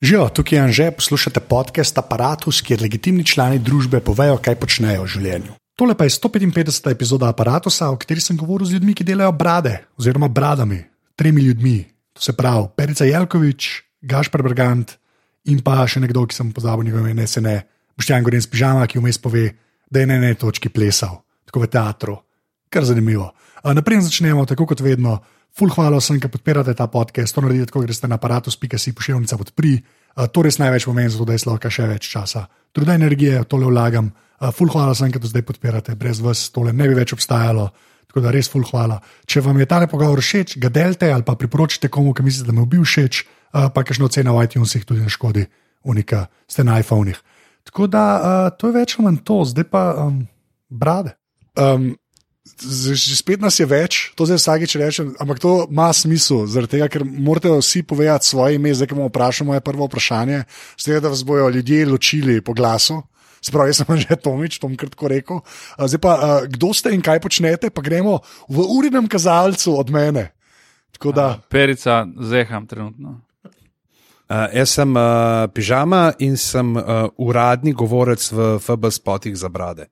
Živijo, tukaj je Anže, poslušate podcast Apparatus, kjer legitimni člani družbe povejo, kaj počnejo v življenju. Tole pa je 155. epizoda Apparatusa, v kateri sem govoril z ljudmi, ki delajo brade, oziroma bradami, tremi ljudmi. To se pravi, Perica Jelkovič, Gašpr Brgant in pa še nekdo, ki sem pozabil njegove ime, se ne, Boštjan Goren s pižama, ki vmes pove, da je na eni točki plesal, tako v teatru. Kar zanimivo. Naprej začnemo, tako kot vedno. Ful, hvala vsem, ki podpirate ta podcast. To naredite, ko greste na aparatus.si pošiljnica podpri. Uh, to res največ pomeni, zato da je lahko še več časa. Truda energije, tole vlagam. Uh, ful, hvala vsem, ki to zdaj podpirate. Brez vas tole ne bi več obstajalo. Tako da res ful, hvala. Če vam je ta pogovor všeč, ga delite ali pa priporočite komu, ki mislite, da mu je bil všeč, uh, pa kakšno ceno v iTunesih tudi ne škodi, unika, ste na iPhonih. Tako da uh, to je več ali manj to, zdaj pa um, brade. Um, že spet nas je več, to zdaj vsakeč rečem, ampak to ima smisel, zaradi tega, ker morate vsi povedati svoje ime, zdaj, ko bomo vprašali moje prvo vprašanje, z tega, da vas bojo ljudje ločili po glasu. Se pravi, jaz sem že Tomič, to bom kratko rekel. A, Zdaj pa, a, kdo ste in kaj počnete, pa gremo v urinem kazalcu od mene. Tako da, Perica, zeham trenutno. Uh, jaz sem uh, pižama in sem uh, uradni govorec v FB spotih za brade.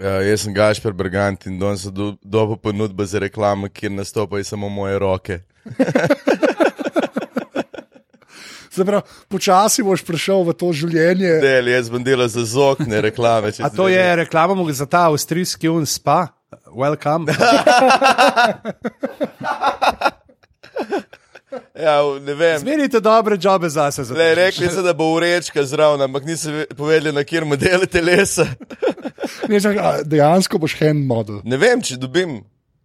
Ja, jaz sem Gašpor Brgant in danes sem do, dobil ponudbo za reklamo, kjer nastopajo samo moje roke. pravi, počasi boš prišel v to življenje. Del, jaz bom delal za zokne reklame. A to je reklama za ta avstrijski un spa? Welcome. Ja, ne vem. Zmerite dobre jobe zase. Za Le, rekli so, da bo urečka zraven, ampak niso ve- povedali, na kjer modele telesa. Ne, čak, a, dejansko boš hand model. Ne vem, če dobim.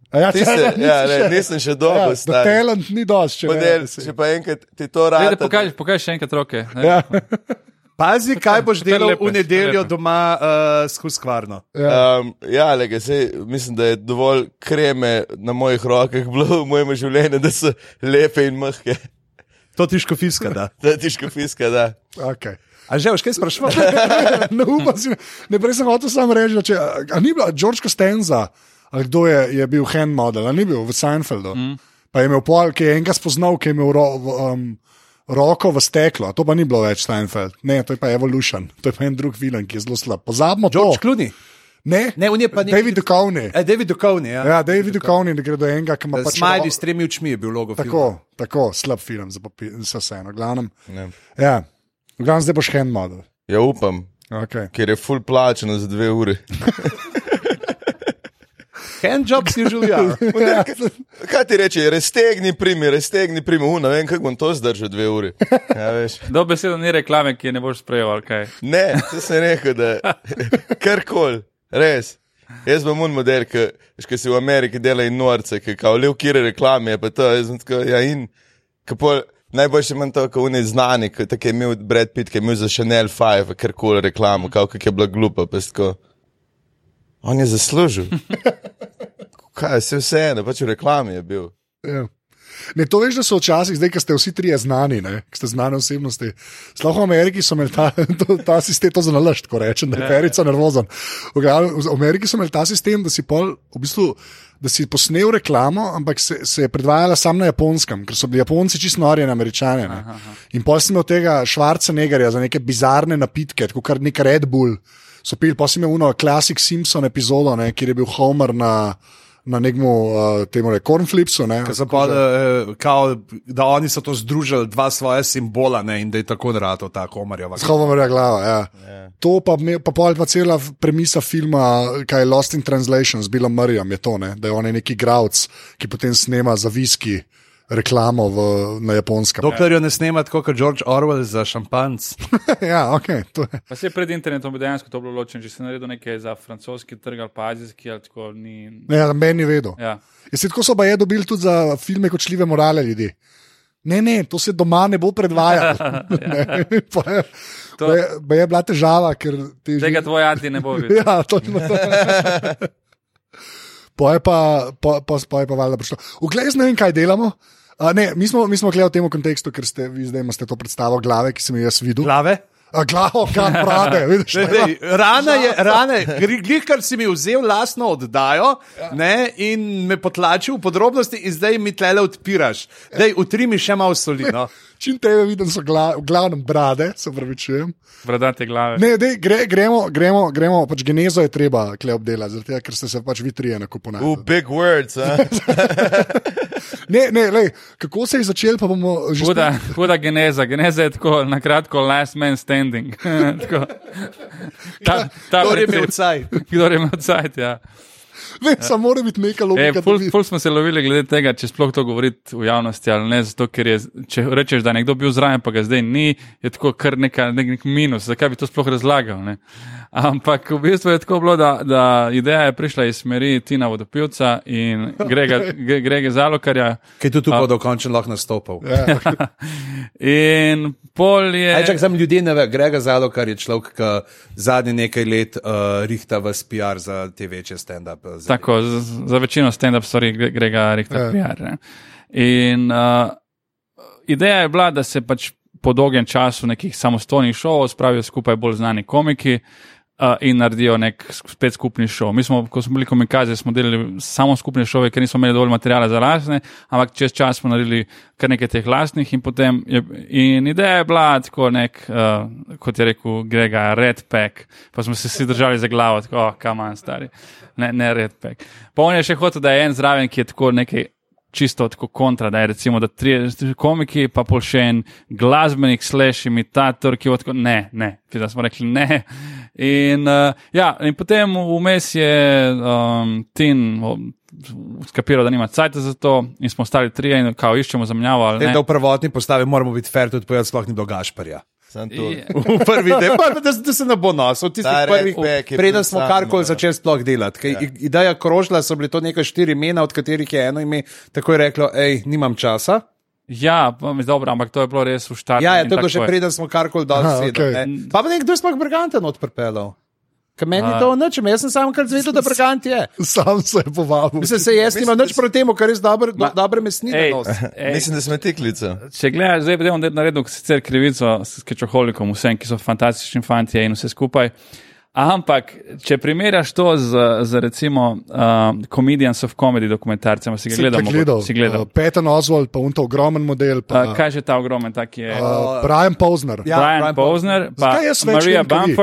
A Ja, Ti se, nisi ja, ne, še- nisem še Ja, dobil. stari. talent ni dosti, če Model, ne. če pa enkrat ti to rade. pokaži, pokaži še enkrat roke. ne. Ja, Pazi, kaj boš delal lepe, v nedeljo lepe. doma uh, s huskvarno. ja. Um, ja, lega, sej, mislim, da je dovolj kreme na mojih rokah bilo v mojem življenju, da so lepe in mehke. To ti škofiska, da. Da ti škofiska, da. Okay. A že, veš kaj sprašuješ? ne upam si. Ne, prej sem hotel samo reči, da če, a, a ni bila George Costanza, ali kdo je, je bil hand model, ali ni bil v Seinfeldu. Mm. Pa je imel pol, ki je enega spoznal, ki je imel um, roko v steklo. To pa ni bilo več Seinfeld. Ne, to je pa Evolution, to je pa en drug vilen, ki je zelo slab. Pozabimo George to. Clooney. Ne, Ne, on je pa nek- David Duchovny. E, David Duchovny, ja. Ja, David Duchovny, da gre do enega, ki ima pač Smiley s tremi očmi je bil logo. Tako, tako, slab film, za papi- za vseeno. v Glavnem, Ne. ja, v glavnem zdaj boš hand model. Ja, upam, Okay. ker je full plačeno za dve uri. Handjobs usually are. Kaj ti reče, restegni primi, restegni primi, u, ne vem, kako bom to zdržal dve uri. Ja, veš. Do beseda ni reklame, ki je ne boš sprejel. Ne, to sem rekel, da karkoli, res. Jaz bom un model, ki si v Ameriki dela in norce, ki kao le v kire reklame, pa to, jaz sem tako, ja in, kako najboljše imam to, kako oni znani, ki tako je imel Brad Pitt, ki je imel za Chanel 5, karkoli reklamo, kao kak je bila glupa, pa je tako, on je zaslužil. Kaj, vse vseeno, pač v reklami je bil. Ja. Ne, to veš, da so včasih, zdaj, ko ste vsi trije znani, ne, ko ste znane osebnosti. Sploh v Ameriki so imeli ta, to, ta sistem, to za nalašč, ko rečem, da je perica nervozen. V v Ameriki so imeli ta sistem, da si pol, v bistvu, da si posnel reklamo, ampak se, se je predvajala samo na japonskem, ker so bili Japonci čisto nori in američani. Ne. In pol sem imel tega Schwarzeneggera za neke bizarne napitke, kot kar nek Red Bull. So pil, pa sem imel uno Classic Simpson epizodo, ne, kjer je bil Homer na. Na nekem uh, temu cornflipsu. Ne, Ker so pa, eh, kao, da oni so to združili, dva svoje simbola ne, in da je tako naravno ta komarjava. Skovarja glava. Ja. Yeah. To pa, pa, pol pa cela premisa filma, kaj je Lost in Translation z Billom Murrayjem, je to, ne? da je on neki gravc, ki potem snema za viski reklamo v, na japonskem. Dokler jo ne snema tako kot George Orwell za šampanc. ja, okay, to je. Pa se pred internetom bi dejansko to bilo ločeno, če si naredil nekaj za francoski trg ali pa azijski, ali tako ni. Ja, meni je vedel. Ja. Ja, se tako so pa je dobili tudi za filme kočljive morale ljudi. Ne, ne, to se doma ne bo predvajalo. Ne, pa je, To- pa je, pa je bila težava, ker ti Tega tvoj anti ne bo videl. Ja, točno. Pa je pa, pa, pa, pa je pa valjda prišlo. Uglej, ne vem, kaj delamo. A, ne, mi smo, mi smo gledali v tem kontekstu, ker ste vi zdaj imate to predstavo glave, ki sem jo jaz videl. Glave? A, glavo, kam prade, vidiš? Dej, dej, rana je, rana je, glih, kar si mi vzel lastno oddajo ne, in me potlačil v podrobnosti, in zdaj mi tle odpiraš. Dej, utri mi še malo soli. No. Čim tebe vidim, so gla, v glavnem brade, se pravi, čujem. Bradate glave. Ne, dej, gre, gremo, gremo, gremo, pač genezo je treba kle obdelati, tega, ker ste se pač vi trije V nakupovali. big words? Ne, ne, lej, kako se je začel, pa bomo že Huda, huda geneza. Geneza je tako, na kratko, last man standing. Tako. ta, ta Kdo je princip. imel caj? Kdo je imel cajt, ja. Ne, samo mora biti neka E, logika. da ful, ful smo se lovili glede tega, če sploh to govoriti v javnosti ali ne, zato ker je, če rečeš, da je nekdo bil zraven, pa ga zdaj ni, je tako kar neka, nek, nek minus, zakaj bi to sploh razlagal. Ne? Ampak v bistvu je tako bilo, da, da ideja je prišla iz smeri Tina Vodopivca in Grega, Gre- Grega Zalokarja. Ki je tudi tukaj dokončno lahko nastopil. Ja, In pol je. Aj, čak, sam ljudje ne ve, Grega Zalo, kar je človek, ki zadnji nekaj let uh, rihta v PR za te večje stand-up. Tako, za, večino stand-up stvari gre- Grega Rihta Ja. PR. Ne? In uh, ideja je bila, da se pač po dolgem času nekih samostojnih šovov spravijo skupaj bolj znani komiki. Uh, in naredijo nek spet skupni šov. Mi smo, ko smo bili komikazi, smo delali samo skupne šove, ker nismo imeli dovolj materiala za lastne, ampak čez čas smo naredili kar nekaj teh lastnih. In, potem je, in ideja je bila tako, nek, uh, kot je rekel Grega, red pack, pa smo se vsi držali za glavo, tako, oh, kam manj stari, ne, ne red pack. Pa on je še hotel, da je en zraven, ki je tako nekaj čisto tako kontra, da je recimo, da tri komiki, pa pol še en glasbenik, slash imitator, ki je tako, ne, ne, da smo rekli ne. In, uh, ja, in potem vmes je um, Tin skapiral, da nima cajta za to, in smo ostali trije in kao iščemo Tem, ne. da v prvotni postavi moramo biti fair, tudi povedati, sploh ni bilo Gašparja. To. Je- V prvi del, pa, da, da se ne bo nosil, tisti Ta prvi, redback je preden smo karkoli ja. začeli sploh delati. Kaj, ja. Ideja krožila, so bile to neka štiri imena, od katerih je eno ime tako je reklo, hej, nimam časa. Ja, pa mi- dobro, ampak to je bilo res v štartu. Ja, je in to je bilo še preden smo karkoli dali. Okay. Pa pa nekdo je sploh Brganten odprpelal. Kaj meni A. to nič, jaz sem samo kar zvedel, da Brgant je. sam se je povabil. Mislim, se jaz nimam nič proti temu, kar res dober, do, dobre mesnine nosi. Mislim, da smo tiklica. Če gledaš, zdaj bom naredil sicer krivico s skečoholikom, vsem, ki so fantastični fanti in vse skupaj. Ampak, če primerjaš to z, z recimo uh, Comedians of Comedy dokumentarcem, si ga Si gledal? mogoče? gledal. Si gledal. Uh, Peter Oswald, pa unta ogromen model. Pa, Uh, kaj že ta ogromen, tak je? Uh, Brian Posner. Ja, Brian Brian Posner, pa Marija kaj vi?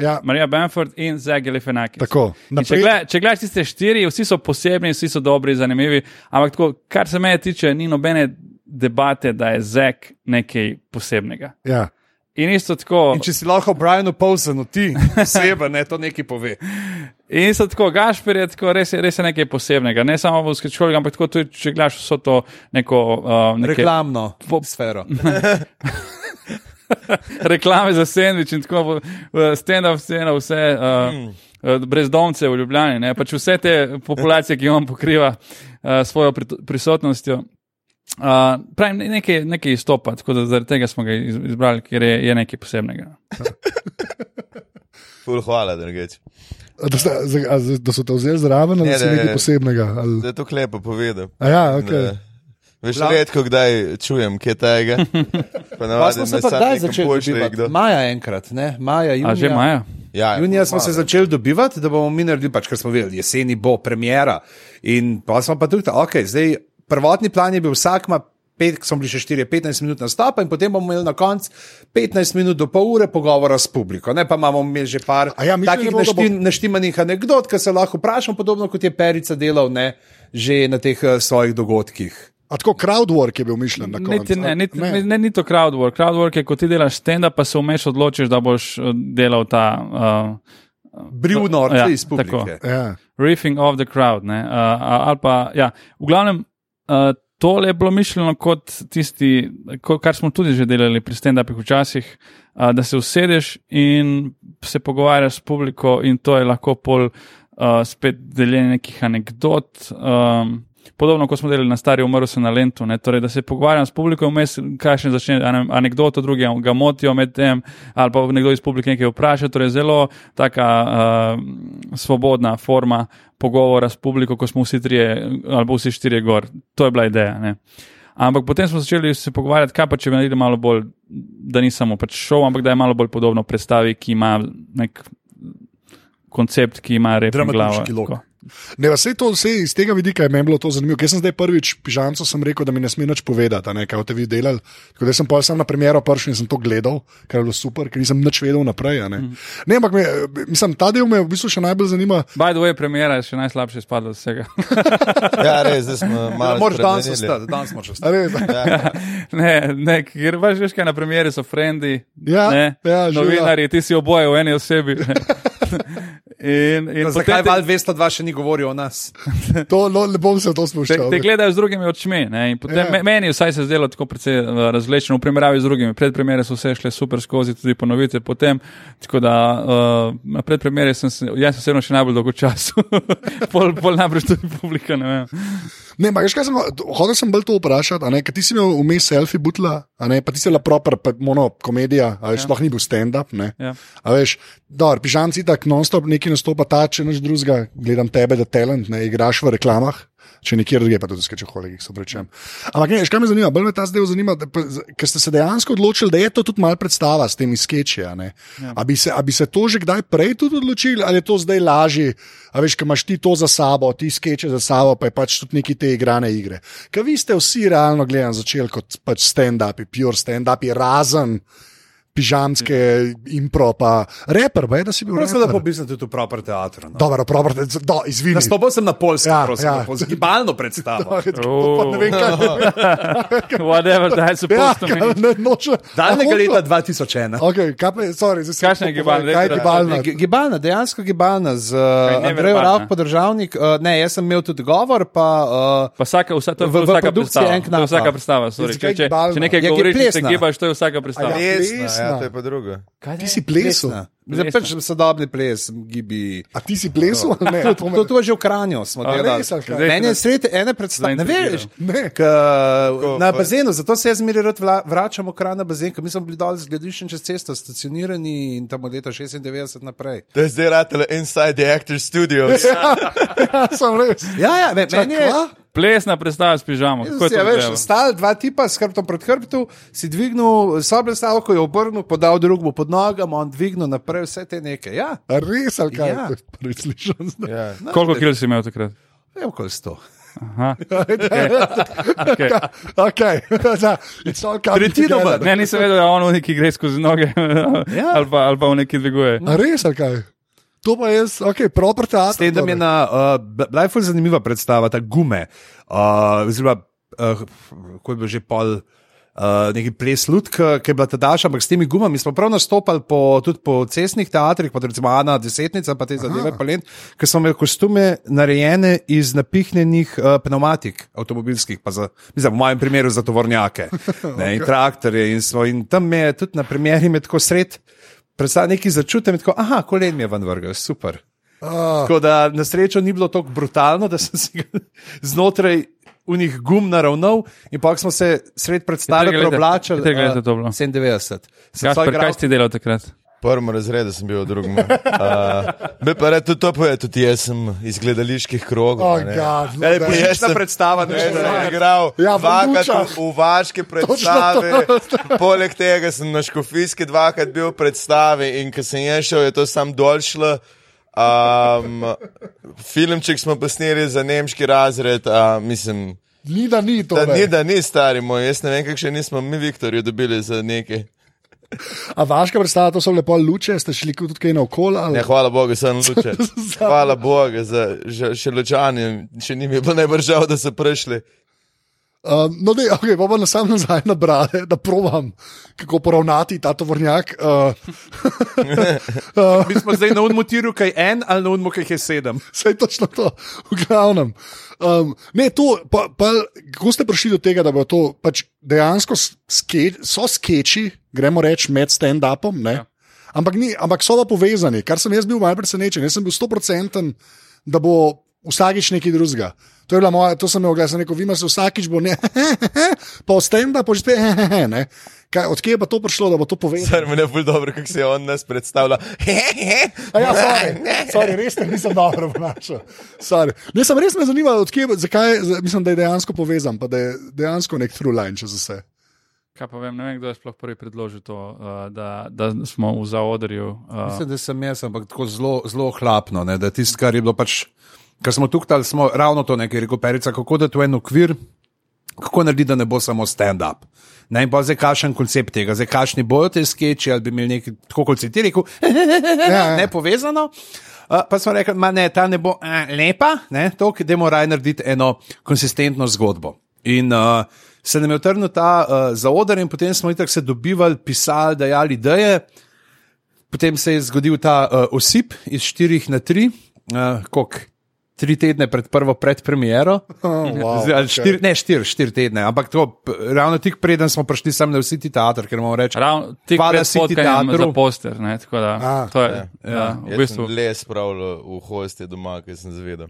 Ja. Marija Bamford in Zach Galifianakis. Tako, In Če, gledaš tiste štiri, vsi so posebni, vsi so dobri, zanimivi, ampak tako, kar se mene tiče, ni nobene debate, da je Zach nekaj posebnega. Ja. In isto tako. In če si lahko Brianu Pausenu, ti oseba, ne to nekaj pove. In so tako, Gašpor je tako, res, res je nekaj posebnega. Ne samo v skečkoli, ampak tako tudi, če gledaš vso to neko. Uh, neke Reklamno Po- sfero. reklame za sendvič in tako, stand-up scena, vse. Uh, Brezdomce v Ljubljani, ne? pač vse te populacije, ki on pokriva uh, svojo pri, prisotnostjo. Uh, pravim, ne- nekaj, nekaj izstopa, tako da zaradi tega smo ga iz- izbrali, ker je, je nekaj posebnega. Ful, hvala, drugeč. A Da, ste, za- a za- da so te vzeli zraven ali Ne, si ne, nekaj ne. posebnega? Ali... Da je to klepo povedal. A ja, okay. Da- Veš, redko kdaj čujem, kje tega. Pa smo se pa kdaj začeli. Maja enkrat, ne? Maja, junija. A že Maja? Ja, Junija smo se začeli dobivati, da bomo mi naredili, pač, ker smo vedeli, jeseni bo premjera. In pa smo pa tudi, ok, zdaj prvotni plan je bil vsak ima. Pet, smo bili še 4-15 minut nastopa, in potem bomo imeli na koncu 15 minut do pol ure pogovora s publiko. Ne, pa imamo že par A ja, takih bo- da bo- naštim, naštimanih anegdot, ki se lahko vprašamo, podobno kot je Perica delal ne, že na teh uh, svojih dogodkih. A tako crowdwork je bil mišljen na koncu. Ne, niti, ne. Ne, ni to crowdwork. Crowdwork je, ko ti delaš stand-up, pa se vmeš odločiš, da boš eh, delal ta uh, Bril norce Ja, iz tako. publike. Ja. riffing of the crowd. Ne, uh, ali pa, ja, v glavnem, uh, tole je bilo mišljeno kot tisti, ko, kar smo tudi že delali pri stand-upih včasih, uh, da se usedeš in se pogovarjaš s publiko, in to je lahko pol uh, spet deljenje nekih anegdot. Um, Podobno kot smo delali na stari umrl se na Lentu, ne? torej da se pogovarjam s publiko, vmes kakšne začne ane- anekdoto, druge ga motijo med tem, ali pa nekdo iz publike nekaj vpraša. Torej zelo taka uh, svobodna forma pogovora s publiko, ko smo vsi trije ali pa vsi štirje gor. To je bila ideja. Ne? Ampak potem smo začeli se pogovarjati, kaj pa če bi naredili malo bolj, da ni samo pač šov, ampak da je malo bolj podobno predstavi, ki ima nek koncept, ki ima glavo. Dramaturški lok. Ne, vse to, vse iz tega vidika je meni bilo to zanimivo. Ker sem zdaj prvič pižamco sem rekel, da mi ne sme nič povedati, a ne, kaj boste vi delali. Tako da sem pa sam na premjero prišel in sem to gledal, kar je bilo super, ker nisem nič vedel naprej. a Ne, Mhm. ne ampak me, mislim, ta del me v bistvu še najbolj zanima. By the way, premjera je še najslabše spadla od vsega. Ja, res, zdaj smo malo. Moraš danes ostati, danes moraš ostati. a res, ne, ne, ker veš, veš kaj na premjeri so frendi, Ja, ne, ja, novinari, ti si oboje v eni osebi. in, in No, zakaj te- Val 202 še ni govoril o nas? To, no, ne bom se to Te, spuščal. te gledajo z drugimi očmi. Ne? in Potem, Ja. ja. Meni vsaj se je zdelo tako precej uh, razvlečeno v primerjavi z drugimi. Predpremiere so vse šle super skozi, tudi ponovitve potem. Tako da uh, na predpremiere sem se, jaz osebno še najbolj dolgo časa. pol, pol najbrž tudi publika, ne ma, veš, kaj sem, hodil sem bolj to vprašati, ker ti si imel vmes selfie butla, ne, pa ti si bila proper pa mono komedija, a veš, ja. sploh ni bil stand-up. Ja. A veš, dobro, pižamci tako non-stop neki nastopa ta, če nič drugega, gledam tebe, da talent, ne, igraš v reklamah. Če nekje drugje, pa tudi skreče kolegih, se prečem. Ampak, ne, kaj me zanima, bolj me ta zdaj zanima, ker ste se dejansko odločili, da je to tudi malo predstava s temi skeči. a ne. A bi, se, a bi se to že kdaj prej tudi odločili, ali je to zdaj lažje, a veš, ker imaš ti to za sabo, ti skeče za sabo, pa je pač tudi neki te igrane igre. Ker vi ste vsi realno gledano začeli kot pač stand-upi, pure stand-upi, razen pižamske impro, pa reper, pa je, da si bil Prosim, da tudi v proper teatru. No. Dobro, proper, do, izvini. Nastopil sem na polskem, Ja, ja, prosim, ja. ja. ja. gibalno predstavo. Pa ne vem, kaj. Whatever, that is Ja, supposed to kaj, mean. ne, noče. Daljnega leta hočo- 2001. Okay, kaj pa sorry, zdaj se Kakšna je gibalna? Kaj je gibalna? Gi- Gibalna, dejansko gibalna z uh, Andrejem neverbalna? Rauh, podržavnik. Uh, ne, jaz sem imel tudi govor, pa uh, Pa vsaka, vsa, to je V- v vsaka predstava. To je vsaka predstava. Sorry. Če, če, gibalna? če nekaj Ja, govoriš, se gibaš, to je vsaka predstava. Ja. Ja, to je pa drugo. Ti si plesal. Zdaj pač sodobni ples, gibi. A ti si plesal? ali Ne, to To, to je že v Kranju, smo A, delali. res, ali kaj? Meni je sred ene predstave. Ne veš, Ne. K, na bazenu, zato se jaz zmeraj vračam v kran na bazen, ker mi smo bili dol z glediščem čez cesto, stacionirani in tam od leta 96 naprej. To je zdaj ratele Inside the Actors Studios. Ja, sem res. Ja, ja, me, meni je. Kva? Plesna predstava s pižamo. Je ja, veš, stal dva tipa s hrbtom pred hrbtom, si dvignil sobe stavko, jo obrnil, podal drugemu pod nogama, on dvignil naprej vse te neke. Ja, A res, ali kaj? Ja. Je Prvič slišal. zdaj. Ja. Koliko kil si imel takrat? vem, koliko sto. Aha. Okay. Okay. Da, it's all coming Tretjino manj. Ne, nisem vedel, da on v neki gre skozi noge Ja. ali, pa, ali pa v neki dviguje. A res, ali kaj? To pa jaz, ok, proper teater. S tem, da mi je na, uh, bila je ful zanimiva predstava, ta gume. Uh, oziroma, uh, ko je bil že pol. Uh, neki ples lutka, ki je bila tadaš, ampak s temi gumami smo prav nastopali po, tudi po cestnih teatrih, kot recimo Ana Desetnica, pa te zadeve, palent, ker smo imeli kostume narejene iz napihnjenih uh, pneumatik avtomobilskih, pa za, mislim, v mojem primeru za tovornjake ne, in traktorje. In, smo, in tam je tudi na premjeri med tako sred, predstavlja neki začutek, tako, aha, kolen mi je ven vrgel, super. Ah, Tako da na srečo ni bilo tako brutalno, da sem ga znotraj unih gum naravnal, in pa smo se sred predstave leta- preoblačili. katerega leta eh, to bilo? 97. Sem Gaspar, svoj kaj si delal takrat? Prvem razredu sem bil, v drugem. Uh, bi pa rekel, tudi to poje, tudi jaz sem iz gledaliških krogov. oh, a ne. God, no, Ej, da. Jaz sem- predstava, ne Ne, je igral Ja, dvakrat v, vaške predstave, poleg tega sem na škofijski dvakrat bil v predstavi in ko sem jaz šel, je to sam dol šlo. Um, filmček smo posneli za nemški razred, uh, mislim, Ni da ni to. da ne. ni, da ni stari moj, jaz ne vem, kakšne nismo mi Viktorju dobili za nekaj. A vaška predstava, to so lepo luče, ste šli tudi kaj naokoli? ali- Ne, hvala Bogu, sem luče. Hvala Bogu, za, že, še lučani, še njim je bilo najbolj žal, da so prišli. Um, no, ne, okay, pa bom sam nazaj na brade, da provam, kako poravnati ta tovornjak. Uh, Mi smo zdaj na unmu tiru, kaj en ali na unmu, kaj je sedem. Vse je točno to, v glavnem. Um, ne, to, pa, pa, kako ste prišli do tega, da bo to pač dejansko ske, so skeči, gremo reči, med stand-upom, ja. ampak, ni, ampak so pa povezani, kar sem jaz bil malce presenečen. Jaz sem bil stoprocenten, da bo vsakič nekaj drugega. To je bila moja, to sem glas, rekel, vi imate vsakič bo ne, pa v stand-upu že spet, ne. Kaj, odkje je pa to prišlo, da bo to povezano? Kar mi je bolj dobro, kako se je on nas predstavlja. A Ja, sorry, sorry, res te nisem dobro. Sorry. Ne, sem res me zanima, odkje, zakaj, mislim, da je dejansko povezan, pa da je dejansko nek true line čez vse. Kaj pa vem, ne vem, kdo je sploh prvi predložil to, uh, da, da smo v zaodrju. Uh, Mislim, da sem jaz, ampak tako zelo, zelo hlapno, ne, da tisto, kar je bilo pač ker smo tukaj, smo ravno to nekaj rekel, perica, kako da to en okvir, kako narediti, da ne bo samo stand-up. Ne, in pa zdaj kakšen koncept tega, zdaj kakšni bojo te skeči, ali bi imeli nekaj, tako kot si ti rekel, ja. ne povezano. Uh, pa smo rekli, da ta ne bo uh, lepa, ne, to, da moramo raje narediti eno konsistentno zgodbo. In uh, se nam je utrnil ta uh, zaodar, in potem smo itak se dobivali, pisali, dajali ideje. Potem se je zgodil ta uh, osip iz štirih na tri, uh, koliko tri tedne pred prvo predpremiero. Oh, wow, Zdaj, okay. štiri, ne, štiri, štiri tedne, ampak to, ravno tik preden smo prišli sem na vsi ti teater, ker moramo reči. Ravno tik Hvala pred City potkanjem teatru. za poster. Ne, tako da, A, to je, ja. ja, v bistvu. sem les spravil v hoste doma, ki sem zvedel.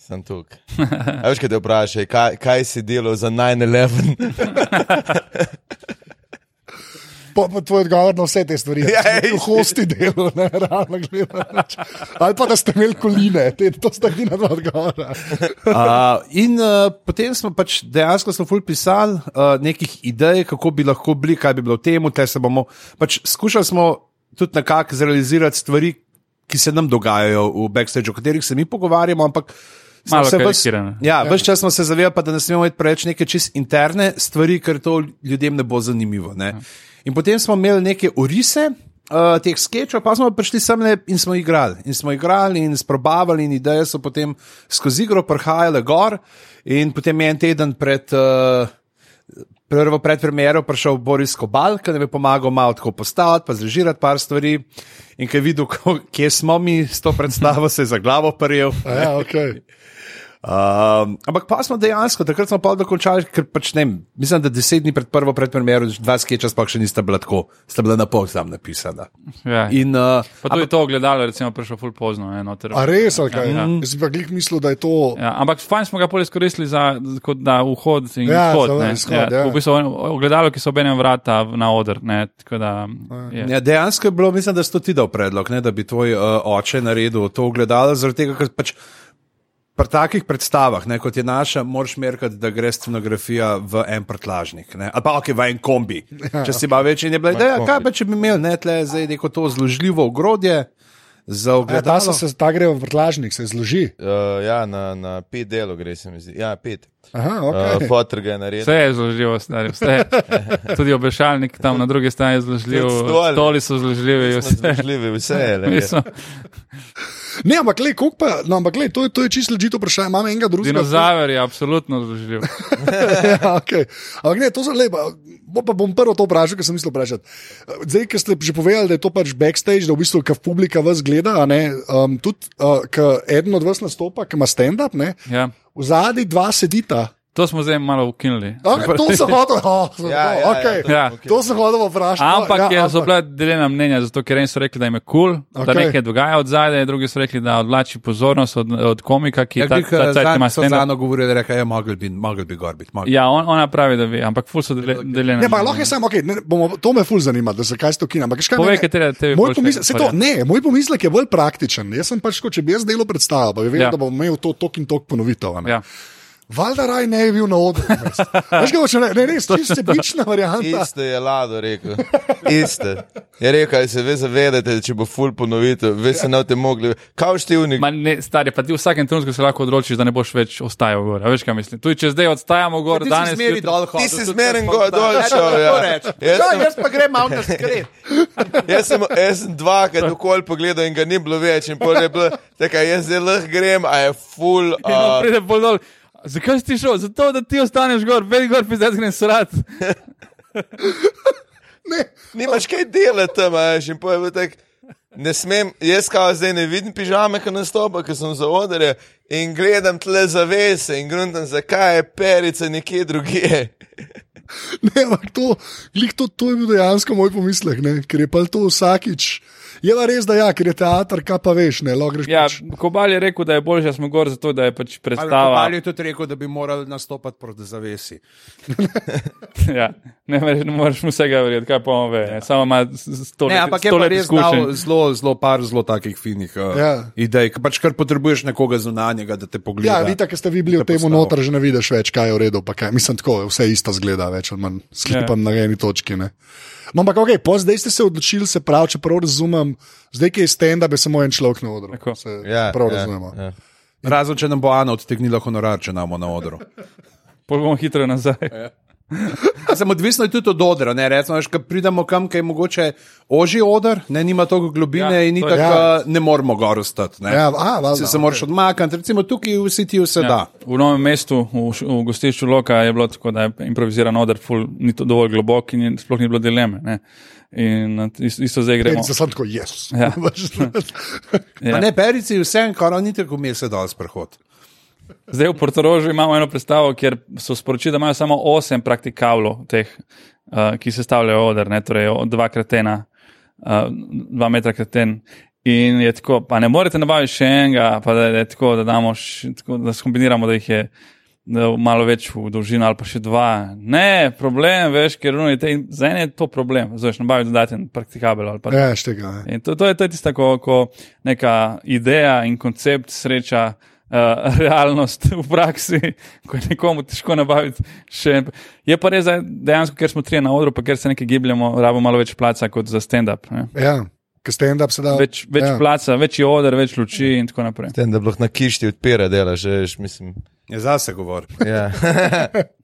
Sem tukaj. A veš, kaj te vprašaj, kaj, kaj si delal za 9-11? Pa, pa tvoj odgovor na vse te stvari. Ja, Ja, v hosti delu, ne, realno gledano. Ali pa da ste imeli koline, te, to sta edina dva odgovora. Uh, in uh, potem smo pač dejansko smo ful pisali uh, nekih idej, kako bi lahko bili, kaj bi bilo v tem, te se bomo. Pač skušali smo tudi nekako zrealizirati stvari, ki se nam dogajajo v backstage, o katerih se mi pogovarjamo, ampak. Malo se ves- karikirane. Ja, več čas smo se zavedali, pa da ne smemo imeti preveč neke čist interne stvari, ker to ljudem ne bo zanimivo. Ne? In potem smo imeli neke orise. Uh, teh sketchov, pa smo prišli sem in smo igrali. In smo igrali in sprobavali, in ideje so potem skozi igro prihajale gor. In potem je en teden pred, uh, prvo predpremiero prišel Boris Kobal, ki nam je pomagal malo tako postaviti, pa zrežirati par stvari. In ki je videl, kje smo mi s to predstavo, se je za glavo prijel. Ja, okay. Um, ampak pa smo dejansko, takrat smo pa dokončali, ker pač ne, mislim, da deset dni pred prvo predpremiero, dva sketcha sploh še nista bila tako, sta bila na pol tam napisana. Ja. In, uh, Pa tudi to ogledalo, recimo, prišlo ful pozno. Ne, noter. A res, ali kaj? Ja. Jaz bi pa glih mislil, da je to. Ja, ampak fajn smo ga pol izkoristili za kot da vhod in Ja, izhod. za ne. izhod, ja. V bistvu ogledalo, ki so obenem vrata na oder. Ne, tako da, je. ja, dejansko je bilo, mislim, da si to ti dal predlog, ne, da bi tvoj uh, oče naredil to ogledalo, zaradi tega, ker pač. Pri takih predstavah, ne, kot je naša, moraš merkati, da gre scenografija v en prtlažnik, ne, ali pa ok, v en kombi. Če si pa več in je bila ideja, kaj pa če bi imel, ne, tle zdaj neko to zložljivo ogrodje za Ja, ta, ogledalo. se, ta gre v vrtlažnik, se zloži. Uh, ja, na, na pet delov gre, se mi zdi. Ja, pet. Aha, Uh, okay. Fotor ga je naredil. Vse je zložljivo, stari, vse. Tudi obešalnik tam na drugi strani je zložljiv, stoli. so zložljivi. Vse. Združljivi, vse je. Le. Ne, ampak gled, pa, no, ampak gled, to, je, to je čisto ležito vprašanje. Imamo enega drugega. Dinozaver je absolutno zložljiv. ja, okay. Ampak ne, to je lepo. Bo pa bom prvo to vprašal, ker sem mislil vprašati. Zdaj, ker ste že povedali, da je to pač backstage, da v bistvu, kar publika vas gleda, a ne, um, tudi uh, ker eden od vas nastopa, ki ima stand-up, ne, Ja. v zadnji dva sedita. To smo zdaj malo ukinili. Okay, to sem hotel, oh, Ja, ja, okay. ja, Ja. to- To sem hotel vprašati. Ampak no, ja, ja, so bila deljena mnenja, zato ker eni so rekli, da jim je kul, cool, da Okej. nekaj dogaja od zadaj, drugi so rekli, da odvlači pozornost od, od komika, ki Ja, ta, ta, ta, ta ima so stand-up. zano govorili, da je mogel biti, mogel bi gor biti. Ja, on, ona pravi, da ve, ampak ful so dele- deljene. Ne, pa lahko je samo, okay, ne, bomo, to me ful zanima, da zakaj ste ukina. Ampak, veš kaj, Povej, mene- katere tebi Moj pomislek, se to, ne, moj pomislek je bolj praktičen. Jaz sem pač, tako, če bi jaz delo predstavil, bi vedel, Ja. ja. da bom imel to tok in tok ponovitev. a ne. Ja. Valjda raj ne bi bil na odru. veš. Kaj hočem reči? ne, ne, čisto sebična varianta. Isto je Lado rekel. Isto. Je rekel, se ve zavedate, da če bo full ponovitev, ve se ne boste mogli. Kaj štivnik? Ma ne, stari, pa ti v vsakem trenutku se lahko odločiš, da ne boš več ostajal gor. Veš, kaj mislim? Tudi če zdaj ostajamo gor, Ti si danes. zmeri jutri- dol. Ti si zmeren tako go- tako dol tako šel, ja. reči. Jaz Ja, sem- Jaz pa grem malo na skret. Jaz sem, jaz sem dvakrat okoli pogledal in ga ni bilo več. In pol je bilo, tako jaz zdaj lahko grem, a je on Uh. Zakaj si šel? Zato, da ti ostaneš gor, vedi gor, pizdet grem srat. Ne, nimaš kaj delati tam, veš, in bilo tako. Ne smem, jaz kao zdaj ne vidim pižame, ki nastopa, ker sem za odre in gledam tle zavese in gruntam, zakaj je perica nekje drugje. ne, ampak to, to, to je bil dejansko moj pomislek, ne, ker je pa to vsakič. Je pa res, da ja, ker je teater, kaj pa veš, ne, lahko greš. Ja, pač- Kobal je rekel, da je bolje, da smo gor, zato da je pač predstava. Ali je tudi rekel, da bi morali nastopati proti zavesi. ja, ne, moreš- ne moreš mu vsega verjeti, kaj pa on ve. ne. Samo ima sto let, ampak je pa res zelo, zelo par zelo takih finih uh, Ja. idej, ki pač kar potrebuješ nekoga zunanjega, da te pogleda. Ja, vidite, ker ste vi bili v tem noter, že ne vidiš več, kaj je v redu. pa kaj. Mislim, tako vse isto zgleda, več ali manj sklepam Ja. na eni točki. Ne. No, ampak ok, po zdaj ste se odločili, se pravi, če prav razumem, zdaj je stand, da bi samo en človek na odru. Tako. Se Ja, prav ja, razumemo. ja. Razen, če nam bo Ana odtegnila honorar, če nam bo na odru. Pol bomo hitro nazaj. A Sem odvisno je tudi od odra. Ne, recimo, veš, pridemo kam, ki je mogoče ožji odr, ne ima toliko globine Ja, in to je- itak Ja. ne moramo gor ostati. ne. Ja, a, valjda, Se, se moraš odmakniti, recimo tukaj v Sitiju se ja. da. V novem mestu, v, v gostišču Loka, je bilo tako, da je improviziran oder, ful, ni to dovolj globok in sploh ni bilo dileme. Ne? In eh, isto, isto zdaj gremo. Se sam tako, Jezus. Ja. Ja. Ne, perici vsem, kar ni tako mi se dal sprehod. Zdaj v Portorožu imamo eno predstavo, kjer so sporočili, da imajo samo osem praktikavlov, teh, uh, ki sestavljajo oder, ne, torej dva kratena, uh, dva metra kraten. In je tako, pa ne morete nabaviti še enega, pa da je tako, da, damo š, tako, da skombiniramo, da jih je da malo več v dolžino ali pa še dva. Ne, problem, veš, ker runite, in za ene je to problem, znaš nabaviti dodaten praktikabel ali pa Ja, štega. Ja. In to, to je, to je tista, ko, ko neka ideja in koncept sreča uh, realnost v praksi, ko je nekomu težko nabaviti še. en- Je pa res, da dejansko, ker smo trije na odru, pa ker se nekaj gibljemo, rabimo malo več placa kot za stand-up. Ja, ker stand-up se da. Več, več ja. placa, večji oder, več luči in tako naprej. Bi lahko na kišti odpira dela, že mislim. Je zase govor. Ja.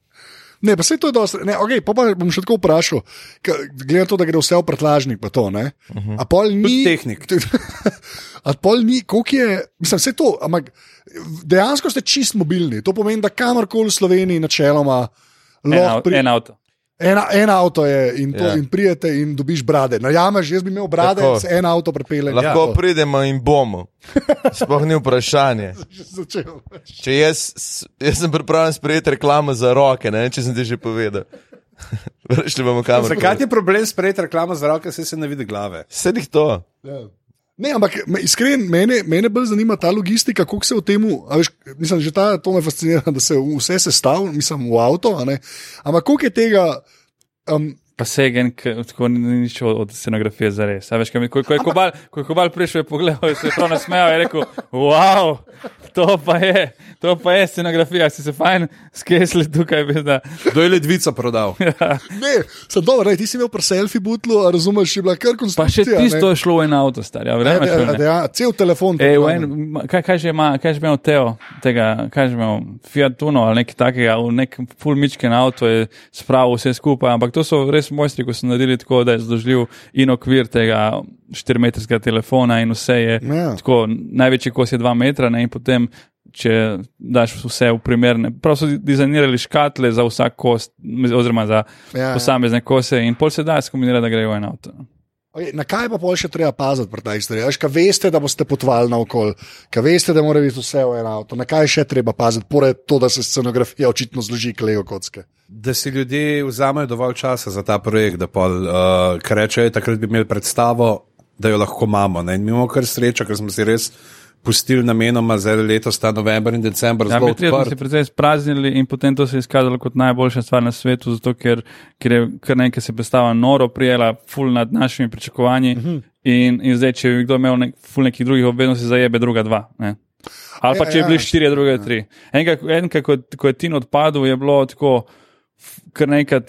Ne, pa se to je dosti. Ne, okay, pa, pa bom še tako vprašal, glede na to, da gre vse v prtlažnik, pa to. Ne? Uh -huh. A pol Tudi ni. tehnik. A pol ni, koliko je, mislim, vse to, ampak dejansko ste čist mobilni. To pomeni, da kamorkoli v Sloveniji načeloma lahko pri, en avto. Ena, en avto je in, to, Ja. in prijete in dobiš brade. Najameš, jaz bi imel brade, Tako. se en avto pripelje. Lahko pridemo in bomo. Sploh ni vprašanje. Če jaz, jaz sem pripravljen sprejeti reklamo za roke, ne vem, če sem ti že povedal. Rešili bomo kamor. Zakaj je problem sprejeti reklamo za roke, se se ne vidi glave? Sedih to. Ja. Ne, ampak iskreno, mene, mene bolj zanima ta logistika, kako se v tem, mislim, že ta, to me fascinira, da se vse sestavlja, mislim, v avto, ampak koliko je tega. Um, Pa se gen, tako ni ni nič od od scenografije za res. Veš, ko, ko, ko, je kobal, ko je kobal prišel, je pogledal, se je prav nasmejal in rekel: Wow, to pa je, to pa je scenografija, si se fajn skesli tukaj. Kdo je ledvico prodal? ne, sem dobro, ne, ti si imel pri selfie butlu, a razumeš, je bila kar pa še tisto ne. je šlo v en avto, star. Ja, Ja, verjameš, ja, ali ne? ja, cel telefon. Ej, to en, kaj, kaj že ima, kaj že imel Teo, tega, kaj že imel Fiat Uno ali nekaj takega, v nek fulmičken avto je spravil vse skupaj, ampak to so res mojstri, ko so naredili tako, da je združljiv in okvir tega 4-metrskega telefona in vse je Ja. tako, največji kos je 2 metra ne, in potem. Če daš vse v primerne, prav so dizajnirali škatle za vsak kos, oziroma za Ja, ja. posamezne kose, in pol se da skombinirati, da grejo v en avto. Okay, na kaj pa še treba paziti pri stvari? Veš, Kaj veste, da boste potovali naokol, kaj veste, da mora biti vse v en avto, na kaj še treba paziti, pored to, da se scenografija očitno zloži klego kocke. Da si ljudje vzamejo dovolj časa za ta projekt, da pol, uh, kar rečejo, takrat bi imeli predstavo, da jo lahko imamo. Ne? In mi imamo kar srečo, ker smo si res pustili namenoma za letos, ta november in december, Ja, zelo mi trije smo se precej spraznili in potem to se je izkazalo kot najboljša stvar na svetu, zato ker, ker je kar nekaj se predstava noro prijela, ful nad našimi pričakovanji uh -huh. in, in zdaj, če bi kdo imel nek, ful nekih drugih obveznosti, zajebe druga dva. Ne? Ali pa Ja, če ja. bi bili štiri, druge tri. Enkrat, enkrat ko, ko je Tin odpadel, je bilo tako. Kar nekaj,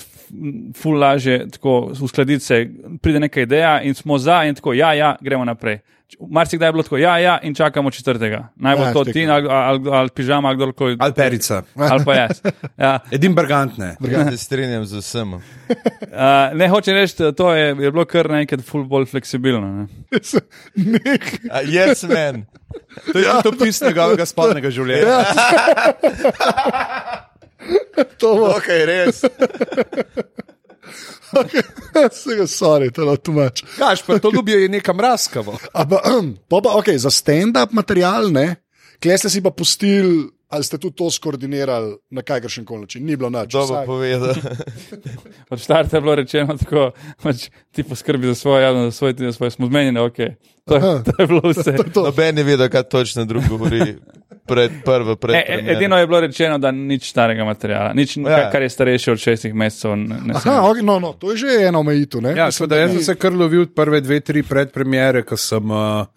ful laže, tako uskladiti se, pride neka ideja in smo za, in tako, ja, ja, gremo naprej. Marsikdaj je bilo tako, ja, ja, in čakamo četrtega. Najbolj Ja, ja, to ti, ali, ali, ali pižama, ali kdorkoli. Ali perica. Ali pa jaz. Ja. Edin Bergantne. Ja, se strinjam z vsem. Uh, ne hoče reči, to je, je bilo kar nekaj ful bolj fleksibilno. Ne? Jaz men. To je ja, to opis njegovega spodnjega življenja. Ja. To bo, Ok, res. se ga sorry, to je tumač. Kaš, pa to ljubijo je nekam raskavo. Pa, pa, pa, okay, za stand-up material, ne, kje ste si pa pustili, ali ste tudi to skoordinirali na kakršen koli način, ni bilo nič. Dobro povedal. Od štarta je bilo rečeno tako, pač, ti poskrbi za svoje, javno za svoje, za svoje, smo zmenjeni, ok. To, je- Aha. to je bilo vse. Noben ni vedel, kaj točno drug govori. Pred prvo, pred E, e, edino je bilo rečeno, da nič starega materiala, nič, Ja. kar, kar je starejše od šestih mesecev. Ne, Aha, okay, no, no, to je že ena omejitev. ne. Ja, Mislim, da jaz sem se kar lovil prve dve, tri predpremiere, ko sem uh,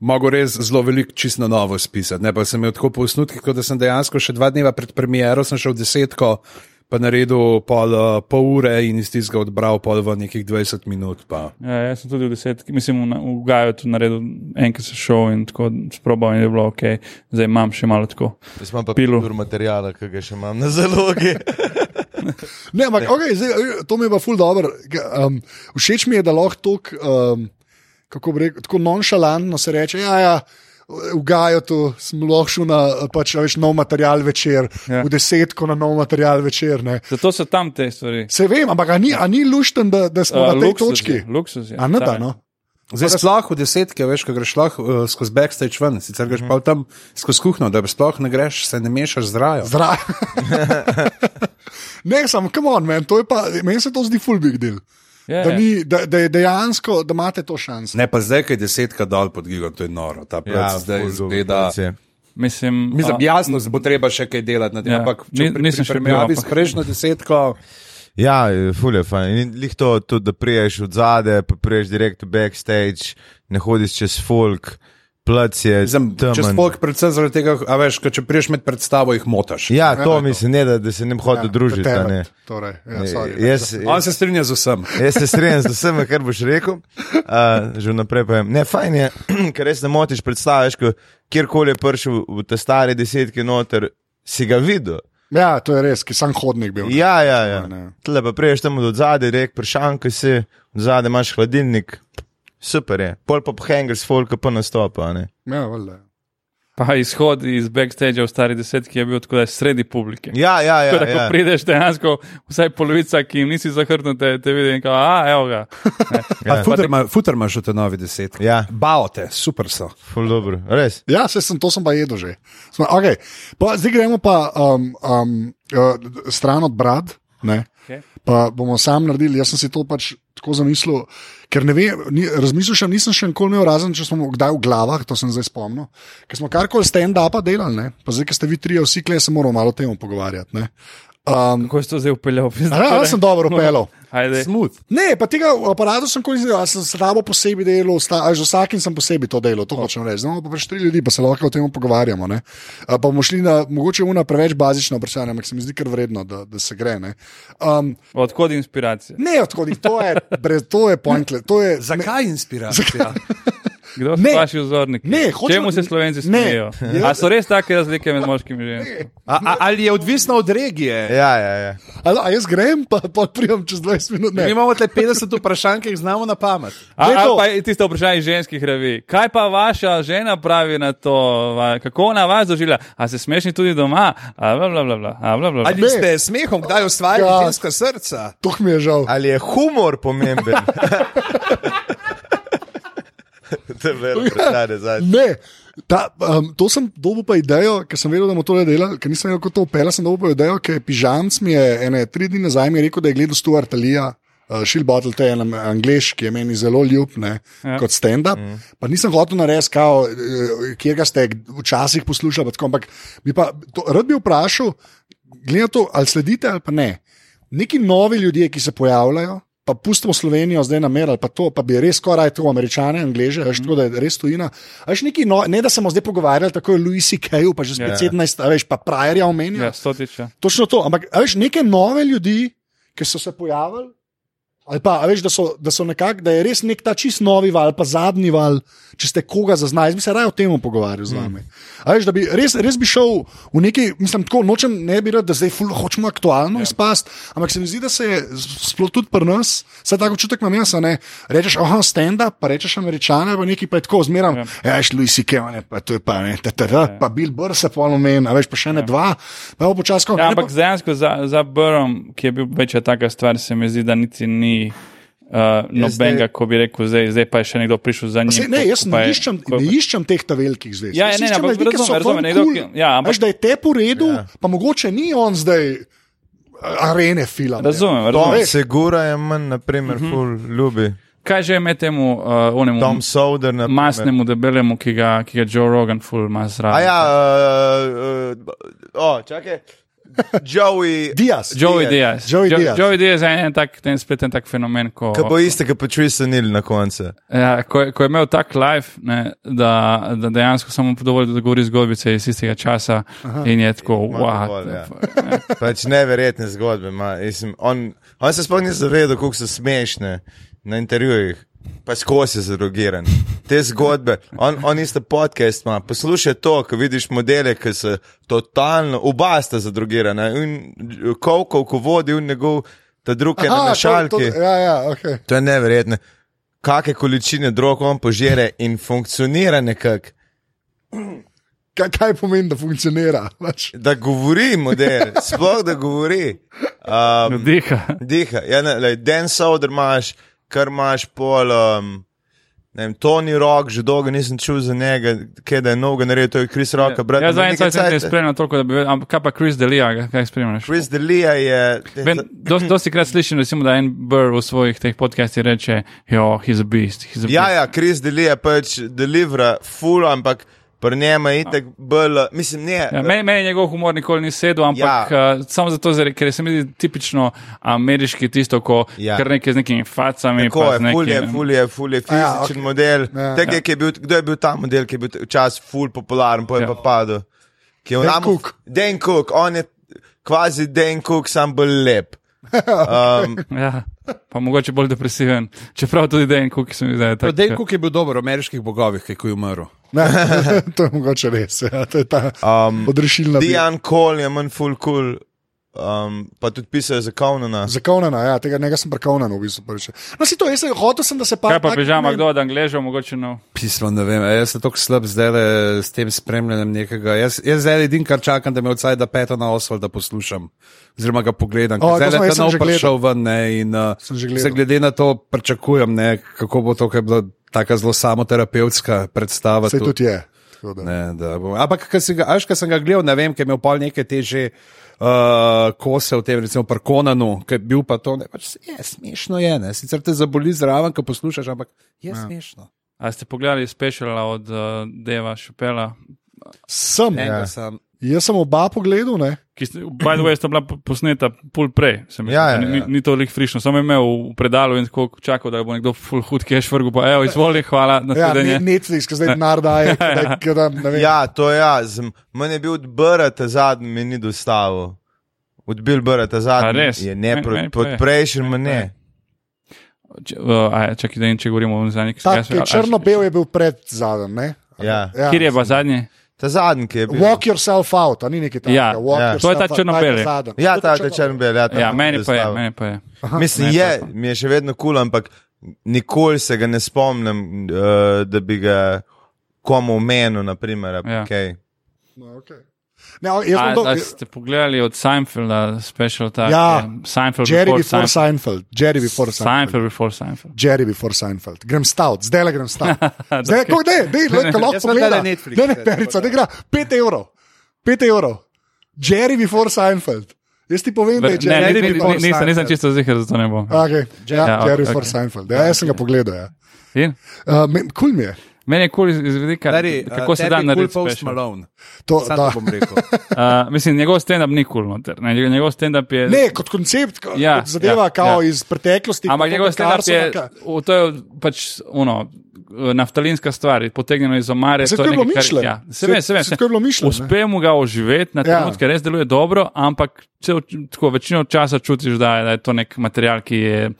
mogel res zelo veliko čisto novo spisati. Ne, pa sem imel tako po osnutkih, kot da sem dejansko še dva dneva pred premiero sem šel v desetko pa naredil pol, uh, pol ure in iz tistega odbral pol v nekih 20 minut. Pa. Ja, jaz sem tudi v desetki, mislim, v, v Gaju tu naredil enkrat se šel in tako sprobal in je bilo ok, zdaj imam še malo tako. Jaz imam pa Pilu. pil materijala, ki ga še imam na zalogi. Ne, ampak okay, zdaj, eh, to mi je pa ful dobro. Um, všeč mi je, da lahko tok, um, kako bi rekel, tako nonšalantno se reče. Ja, ja, v Gaju sem lahko šel na pač, a veš, nov material večer, ja. V desetko na nov material večer. Ne. Zato so tam te stvari. Se vem, ampak a ni, a ni lušten, da, da smo Uh, na tej luksuz točki. je, Luksuz je. A ne da, no? Zdaj sploh v desetke, veš, ko greš lahko uh, skozi backstage ven, sicer greš pa tam skozi kuhno, da sploh ne greš, se ne mešaš z rajo. Zdravo. ne, samo, come on, man, to je pa, meni se to zdi full big deal. Ja, Da, ja. ni, da, da je dejansko, da imate to šanso. Ne, pa zdaj, ki je desetka dol pod gigom, to je noro. Ta plac ja, zdaj izgleda. Mislim, Mislim, a, jasno, bo treba še kaj delati na tem, Ja. ampak če pri, nisem pri še primerjavi s prejšnjo desetko, Ja, fulje fajn. In lih to, tudi, da priješ od zade, pa priješ direkt v backstage, ne hodiš čez folk, plac je Mislim, če sploh predvsem zaradi tega, a veš, ker če priješ med predstavo, jih motaš. Ja, to Ja, mislim, ne, da, da se ne bi hodil ja, družiti. a ne. Torej, ja, sorry, Jaz, On se strinja z vsem. Jaz se strinjam z vsem, kar boš rekel. Uh, že vnaprej je. Ne, fajn je, ker res ne motiš predstavljati, ko kjerkoli je prišel v te stare desetke noter, si ga videl. ja, to je res, ki sem hodnik bil. ne. Ja, ja, ja. ne. Tle pa priješ tam od zadaj, rek, prešankaj si, od zadaj imaš hladilnik. Super je, pol pa pohenger s folka pa nastopa. a ne. Ja, valjda. pa izhod iz backstage v stari desetki je bil tako, da je sredi publike. Ja, ja, ja. Tako da, ko ja. prideš dejansko, vsaj polovica, ki jim nisi zahrnil, te, te vidi in kao, a, evo ga. Ja. Futer, ima, futer imaš v te novi desetki. Ja, Baote, super so. ful dobro, res. Ja, se sem, to sem pa jedel že. Smo, okay. pa, zdaj gremo pa um, um, uh, stran od brad. Ne? Okay. Pa bomo sam naredili, jaz sem si to pač tako zamislil, ker ne vem, ni, razmislil sem, nisem še nikoli imel razen, če smo kdaj v glavah, to sem zdaj spomnil. Ker smo karkoli stand-upa delali, ne? pa zdaj, ker ste vi trije, vsi klej, se moramo malo o tem pogovarjati. ne. Um, Kako si to zdaj upeljal? Ja, sem dobro upeljal. Ajde. Smooth. Ne, pa tega aparata sem kot izdelal, sem s tabo posebej delal, z vsakim sem posebej to delal, to hočem reči. Znamo pa pač tri ljudi, pa se lahko o tem pogovarjamo. ne. A, Pa bomo šli na mogoče una preveč bazična vprašanja, ampak se mi zdi kar vredno, da, da se gre. Ne, um, Odkud inspiracija? ne odkodi, to je, brez, to je pointle. To je, Zakaj inspiracija? Kdo so Ne. vaši vzorniki? Ne, hočem- Čemu se slovenci smejijo? Ja. A so res take razlike med moškimi in ženskami? Ali je odvisno od regije? Ja, ja, ja. a, a jaz grem, pa, pa pridem čez 20 minut. Mi Ne. imamo te 50 vprašanj, ki jih znamo na pamet. A, a pa tisto vprašanje ženskih revij. Kaj pa vaša žena pravi na to? Kako ona vas doživlja? A se smešni tudi doma? A bla bla bla bla. A bla bla. Ali ste smehom kdaj ustvarjali Ja. ženska srca? To mi je žal. Ali je humor pomemben? to je veliko vprašanje zdaj. Ne. Ta, um, to sem dobil pa idejo, ker sem vedel, da bomo to delali, ker nisem vedel, kako to upela. Sem dobil pa idejo, ker je pižamc mi je ene tri dni nazaj rekel, da je gledal Stuart Alija. Uh, Shield Bottle, to je en angliš, ki je meni zelo ljub, ne, ja. Ja. kot stand-up. Mm. Pa nisem hotel narediti, kao, eh, kje ga ste včasih poslušali. pa tako, Ampak bi pa, to, rad bi vprašal, to, ali sledite ali pa ne. Neki novi ljudje, ki se pojavljajo, pa pustimo Slovenijo zdaj na mer pa to, pa bi res skoraj to američane, angliže, veš, tako da je res tujina. A Veš, neki no, ne da smo zdaj pogovarjali tako o Louisi Keju, pa že spet Ja. 17, a veš, pa Prajerja omenja. Ja, stotiča. Točno to, ampak veš, neke nove ljudi, ki so se pojavili. Ali pa, veš, da, so, da, so nekak, da je res nek ta čist novi val, pa zadnji val, če ste koga zaznali. Jaz bi se raje o tem pogovarjal z vami. A Veš, da bi res, res bi šel v neki, mislim, tako nočem, ne bi rad, da zdaj ful, hočemo aktualno ja. izpasti, ampak se mi zdi, da se je sploh tudi pri nas, vse tako čutek imam jaz, ne rečeš, oh, stand-up, pa rečeš američane, pa neki pa je tako zmeram, ja, ja veš, Louis C.K., ne, pa to je pa ne, ta, ta, ta, pa Bill Burr se polnomen, a veš, pa še ne dva, pa je počasi, Ja, ampak dejansko za, za Burom, ki je bil večja taka stvar, se mi zdi, da niti ni. Uh, nobenega, ko bi rekel, zdaj, zdaj pa je še nekdo prišel za njim. Se, ne, jaz ne je- iščem, ko ne iščem teh ta velikih zvezd. Ja, ja, Jaz ne, iščem ampak ljudi, ki so razumem, razumem, ful nekdo, cool. ki- ja, ampak- Veš, da je te po redu, Ja. ja. pa mogoče ni on zdaj a- arene film. Razumem, Tom razumem. Segura je manj, naprimer, Mhm. ful ljubi. Kaj že ime temu uh, onemu Tom Soder, naprimer. masnemu debelemu, ki ga, ki ga Joe Rogan ful ima zraven? A ja, uh, uh, o, čakaj. Joey. Diaz. Joey Diaz. Joey Jo- Diaz. Joey Diaz je en tak, ten spet en tak fenomen. Ko, Ki bo isti, ki pa Tristan Hill na koncu. Ja, ko, je- ko je imel tak live, ne, da, da dejansko samo dovolj, da govori zgodbice iz istega časa Aha. in je tako, wow. ja. Pač neverjetne zgodbe. ima. Mislim, On, on se sploh ni zavedal, kako so smešne na intervjujih. Pa skozi je zadrugiran. Te zgodbe, on, on isto podcast ima, poslušaj to, ko vidiš modele, ki so totalno, oba sta zadrugirana. In Kovkov, ko vodi v njegov, ta drugi je na Aha, to- to- Ja, ja, okay. To je neverjetno. Kakšne količine drog on požere in funkcionira nekako. kaj, kaj pomeni, da funkcionira? Pač. Da govori model, sploh da govori. Um, Diha. diha. Ja, ne, lej, Dan Soder imaš, kar imaš pol. Um, vem, Tony Rock, že dolgo nisem čul za njega, kaj da je noga naredil, to je Chris Rock. brat, Ja, zadnji nekaj čas ne cajta. spremljam toliko, da bi vedel, ampak kaj pa Chris Delia, kaj spremljaš? Chris Delia je. Vem, dosti, dosti krat slišim, recimo, da en Burr v svojih teh podcastih reče, jo, he's a beast. He's a beast. Ja, ja, Chris Delia pač delivera full, ampak pri njemu je itek bolj, mislim, ne. Ja, meni, meni njegov humor nikoli ni sedel, ampak Ja. ja. uh, samo zato, ker se mi zdi tipično ameriški tisto, ko Ja. ja. kar nekaj z nekimi facami. Tako pa je, z ful je, nekim- ful je, ful je fizičen ja, ja, okej. okay. model. Ja. Ja, tak, je bil, kdo je bil ta model, ki je bil včasih ful popularen, potem Ja. ja. pa padel? Je Dan Cook. Dan Cook, on je kvazi Dan Cook, sam bolj lep. Um, Ja, pa mogoče bolj depresiven. Čeprav tudi Dan Cook se mi zdi, da je tako. Dej Cook je bil dober v ameriških bogovih, ki je umrl. Ne, to je mogoče res. Ja, to je ta um, odrešilna bil. Diane Cole je manj ful cool, um, pa tudi pisajo za Kaunana. Zakonana, ja, tega nekaj sem prekonan v bistvu. prvič. No, si to, jaz sem hotel, sem, da se pa. Kaj pa pižama, kdo od Angležev, mogoče no. Pismo, ne vem, a jaz sem tako slab zdaj le s tem spremljanjem nekega. Jaz, jaz zdaj edin, kar čakam, da me odsaj da peto na osval, da poslušam. Oziroma ga pogledam. O, Zdaj jaz ta nov prišel ven ne, in uh, gledal. zdaj glede na to pričakujem, ne, kako bo to, kar je bila taka zelo samoterapevtska predstava. Tu. tudi je. da. Ne, da bom- Ampak, ko sem ga, až, ko sem ga gledal, ne vem, ker je imel pol neke te že uh, kose v tem, recimo pri Konanu, ki je bil pa to, ne, pač, je smešno je, ne, sicer te zaboli zraven, ko poslušaš, ampak je ja. smešno. A ste pogledali speciala od uh, Deva Šupela? Sem. Enega Ja. sem. Jaz sem oba pogledal, ne. Ki ste, by the way, sta bila po- posneta pol prej. se mi zdi. Ja, ja, Ni, ja. ni, ni to lik frišno, samo imel v predalu in tako čakal, da bo nekdo full hud cash vrgu, pa evo, izvoli, hvala, Ja, naslednje. ne, Netflix, ki zdaj denar daje. da- ne vem. Ja, to je jaz. Meni je bil odbrt, ta zadnji mi ni dostavil. Odbil A zadnji. res? Je ne, pro, meni pa je. pod prejšnjim ma ne. Če, uh, a, čakaj, da in če govorimo o zadnjih Ta, ki je črno-bel je bil pred zadnjem, ne? Ja. Ja. Kjer je pa zadnji? Ta zadnji, ki je bil. Walk yourself out, ni neki tam. Ja, ja. To je ta črno-beli. Ja, ta je črn-bel. Ja, ta Ja, meni pa je, meni pa je. Mislim, Ne, je, je mi je še vedno kul, cool, ampak nikoli se ga ne spomnim, uh, da bi ga komu omenil. Naprimer, Ja. okay. No, okay. Ne, jaz A, bom to. a ste pogledali od Seinfelda, special tak? Ja. je Seinfeld Jerry before before Seinfeld. Jerry before Seinfeld. Seinfeld before Seinfeld. Jerry before Seinfeld. Grem stout, zdaj le grem stout. Zdaj, ko ne, ne, ne, lahko sem pogleda. Ne, ne, perica, ne gra. 5 evrov. 5 evrov. Jerry before Seinfeld. Jaz ti povem, da Ne, je ne, Jerry ni- ni- before ni- nisem, nisem Seinfeld. čisto zihar, zato ne bom. Okay. Ja, Ja, Jerry before ok. Seinfeld. Ja, jaz sem ga pogledal. Ja. In? Uh, men- Kul mi je. Meni je kul iz, iz vidika, Dari, kako se da narediti Post special. Malone. To, Sam da. bom rekel. Uh, mislim, njegov stand-up ni kul, noter. Ne, njegov stand-up je. Ne, kot koncept, kot Ja, kot zadeva, ja, kao ja. iz preteklosti. Ampak njegov stand-up je, v- to je pač ono. Naftalinska stvar, potegnjeno iz omare. Tako je bilo mišljeno. Ja, se ve, se ve. tako je bilo mišljeno, ne. Uspe mu ga oživeti na Ja. trenutke, res deluje dobro, ampak cel, tako, večino časa čutiš, da da je to nek material, ki je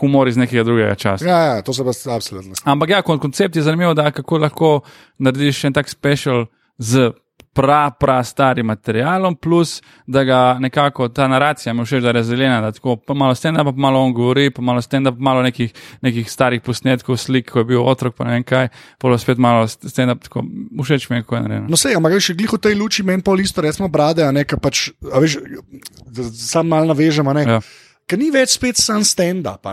humor iz nekega drugega časa. Ja, ja, to se pa absolutno. Ampak ja, kon- koncept je zanimiv, da kako lahko narediš en tak special z pra, pra starim materialom, plus da ga nekako ta naracija mi všeč, da je razdeljena, da tako pa malo stand-up, pa malo on govori, pa malo stand-up, malo nekih, nekih starih posnetkov, slik, ko je bil otrok, pa ne vem kaj, polo spet malo stand-up, tako všeč mi je, kako je narejeno. No, sej, ampak še glih v tej luči meni pol isto, recimo brade, a ne, ka pač, a veš, sam malo navežem, a ne. Ja. Ker ni več spet sam stand-up.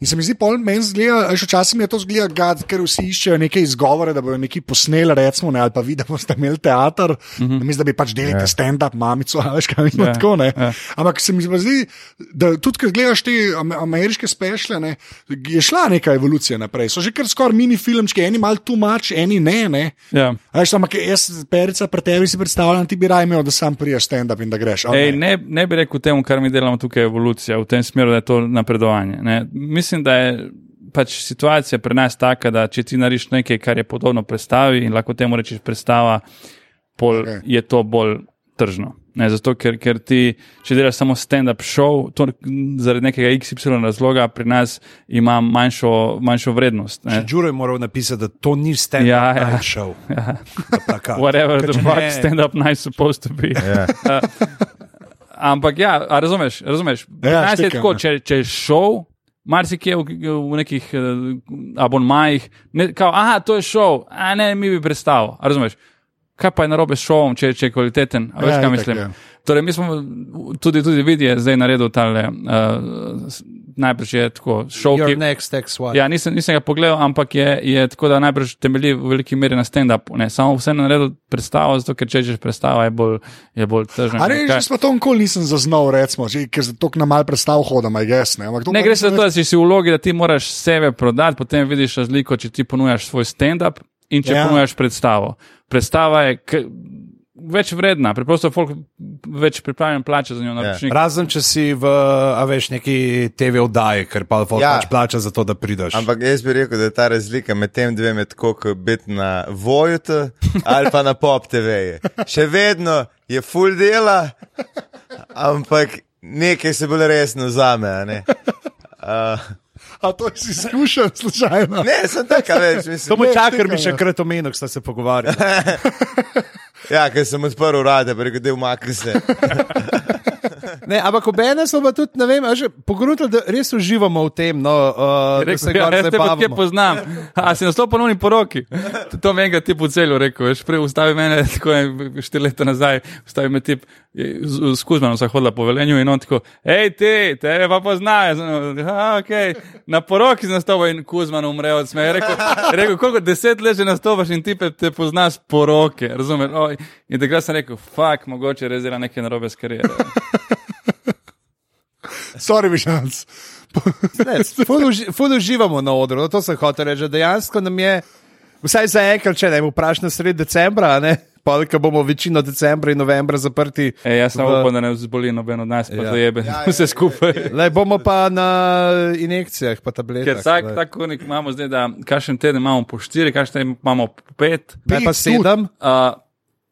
In se mi zdi, pol meni zgleda, a veš, včasih mi je to zgleda, gad, ker vsi iščejo neke izgovore, da bodo neki posneli, recimo, ne, ali pa vidi, da boste imeli teater, mm -hmm. namesto da bi pač delili yeah. stand-up mamico, veš, kaj mi Ja, yeah. tako ne. ja. Yeah. Ampak se mi zdi, da tudi, ko gledaš te am- ameriške spešle, ne, je šla neka evolucija naprej. So že kar skoraj mini filmčki, eni mal tu mač, eni ne. ne. Ja. A Veš, ampak jaz, perica, pri tebi si predstavljam, ti bi raje imel, da sam priješ stand-up in da greš. Ej, ne, ne bi rekel temu, kar mi delamo tukaj, evolucija, tem smeru, da je to napredovanje. Ne. Mislim, da je pač situacija pri nas taka, da če ti nariš nekaj, kar je podobno predstavi in lahko temu rečeš predstava, pol je to bolj tržno. Ne, zato, ker, ker ti, če delaš samo stand-up show, to zaradi nekega XY razloga pri nas ima manjšo, manjšo vrednost. Ne. Đuro je moral napisati, da to ni stand-up Ja, ja. show. Ja. Whatever the Ker če fuck stand-up night supposed to be. Ja. Ampak ja, razumeš, razumeš. Ja, nas je štekam, tako, ja. če, če je šov, marsikje v, v nekih uh, abonmajih, ne, kao, aha, to je šov, a ne, mi bi predstavil. A Razumeš? Kaj pa je narobe s šovom, če, če je kvaliteten? A veš, Ja, kaj mislim? ja. Torej, mi smo tudi, tudi vidje zdaj naredil tale, uh, najprej je tako, šov, ki, next. Ja, nisem, nisem ga pogledal, ampak je, je tako, da najbrž temelji v veliki meri na stand-upu. Samo vseeno naredil predstavo, zato ker če češ predstava, je bolj, je bolj tržna. A ne, že smo to nikoli nisem zaznal, recimo, že, ker za to na mal predstav hodam, aj ges. Ne, Ampak Ne gre se za to, da si v vlogi, da ti moraš sebe prodati, potem vidiš razliko, če ti ponujaš svoj stand-up in če ja. ponujaš predstavo. Predstava je več vredna, preprosto folk več pripravljen plačati za njo. Ja. naročnik. Razen če si v, a veš, neki TV oddaji, ker pa folk Ja. ja. pač plača za to, da prideš. Ampak jaz bi rekel, da je ta razlika med tem dvema tako, kot biti na Vojutu ali pa na Pop TV. -ju. Še vedno je full dela, ampak nekaj se bolj resno vzame. a Ne, uh, A to si izkušen, slučajno. ne sem tako več, To Ne, čakar mi še krat omenil, sta se pogovarjali. Ja, ker sem odprl urade, rekel, da umakni se. Ne, ampak obene smo pa tudi, ne vem, a že pogrunili, da res uživamo v tem, no, uh, da Rekel, se ja, te pa kje poznam. A si naslov ponovni poroki. To me enkrat tip v celju rekel, veš, prej ustavi mene, tako je štiri leta nazaj, ustavi me tip, z, z Kuzmanom sem hodila po velenju in on tako, hej ti, tebe pa poznajo. Okay. Na poroki si nastopil in Kuzman umre od smeha. Rekel, rekel, koliko deset let že nastopaš in ti te poznaš poroke, razumeš? Oj. In takrat sem rekel, fuck, mogoče res dela nekaj narobe s kariero. Sorry, Mišalc. Ne, ful uži- Ful uživamo na odru, no, to sem hotel reči. Dejansko nam je, vsaj za enkrat, če ne, vprašaj na sred decembra, a ne. Pa, ko bomo večino decembra in novembra zaprti, E, jaz sem V- upal, da ne zboli noben od nas, pa Ja. ja. dojebe Ja, ja, vse skupaj. le bomo pa na injekcijah, pa tabletah. Ker vsak glej. tak konik imamo zdaj, da kakšen teden imamo po štiri, kakšen teden imamo po pet, Ne, pa sedem, uh,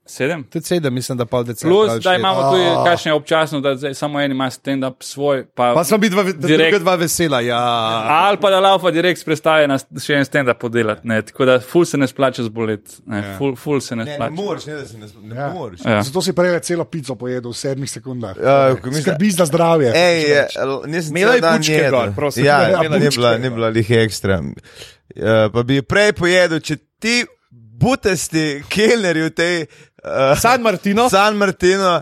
sedem. tudi sedem, mislim, da pol decembra. Plus, da šest. imamo tudi kakšne občasno, da zdaj samo en ima stand-up svoj, pa, Pa sem bil dva, Direkt. dva vesela, ja. ali pa da laufa direkt s predstave na še en stand-up podelati. Ne, tako da ful se ne splača zboleti, ne, Ja. ful, ful se ne Ne, ne splača. moreš, ne, da se ne, ne Ja. moreš. Ja. Zato si prej celo pico pojedel v sedmih sekundah. Ja, mislim- Skrbi za zdravje. Ej, je, nisem bučke jedel. gor, prosim. Ja, Ja, ni bučke, bila, ja. ni bila lih ekstra. Uh, pa bi prej pojedel, če ti butasti kelneri v tej uh, San Martino. San Martino,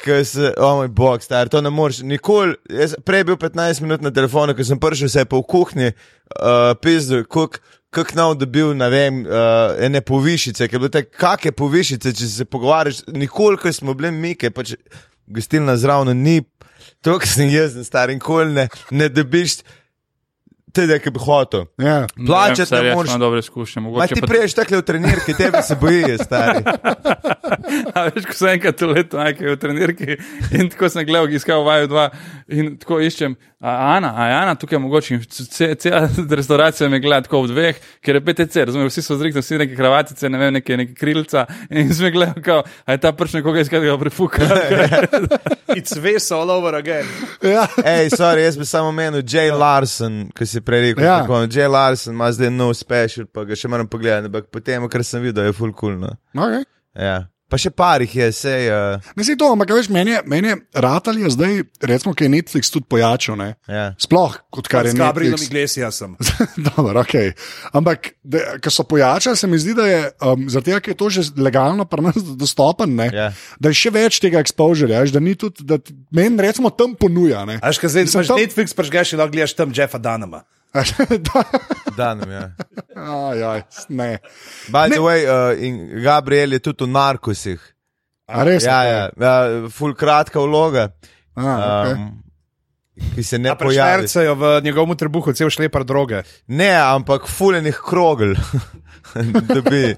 ki se, o oh moj bog, star, to ne moreš nikoli. Jaz prej je bil 15 minut na telefonu, ko sem prišel se po kuhinji, uh, pizdu, kuk. Kak nov dobil, ne vem, uh, ene povišice, ker je bilo tako, kakšne povišice, če se pogovarjaš, nikoli, ko smo bili mi, ker pač gostilna zraven ni, to, kar sem jaz, star in kol ne, ne dobiš, tede, ki bi hotel. Ja. Plačati ne ne moreš. Imam dobre izkušnje. Ma Mogoče ti pa priješ takle v trenirki, tebe se bojijo, stari. A veš, ko sem enkrat v letu nekaj v trenirki in tako sem gledal, iskal vaju dva in tako iščem, a Ana, a je Ana tukaj mogoče in ce- cela restauracija me gleda tako v dveh, ker je PTC, razumem, vsi so zrikli, vsi neke kravatice, ne vem, neke, neke krilca in sem gledal, kao, a je ta prš nekoga iz katerega prefuka. It's vest all over again. Ja. Ej, sorry, jaz bi samo menil Jay Larson, ki si prej rekel. Ja. Ja. Jay Larson ima zdaj nov special, pa ga še moram pogledati, ampak potem, kar sem videl, je full cool. No. Okay. Ja. Pa še parih je, sej. Uh, Mislim to, ampak veš, meni je, meni je Ratal je zdaj, recimo, ki je Netflix tudi pojačal, ne? ja. Sploh, kot kar je S Gabrielom Netflix. Iglesias sem. Dobro, okay. Ampak, ko so pojačali, se mi zdi, da je um, zaradi tega, ker je to že legalno pri nas dostopen, ne, Ja. da je še več tega exposure, da ni tudi, da meni recimo tam ponuja. Ne. A veš, kaj zdaj, Mislim, imaš to- Netflix, prežgeš in lahko gledaš tam Jeffa Danama. Da- Danem, ja. Aj, aj, ne. By Ne. the way, uh, in Gabriel je tudi v narkosih. A res? Ja, ja, ja, ful kratka vloga, A, okay. um, ki se ne Ja, pojavi. Prešvercajo v njegovem trebuhu cel šlepar droge. Ne, ampak fuljenih krogel, da bi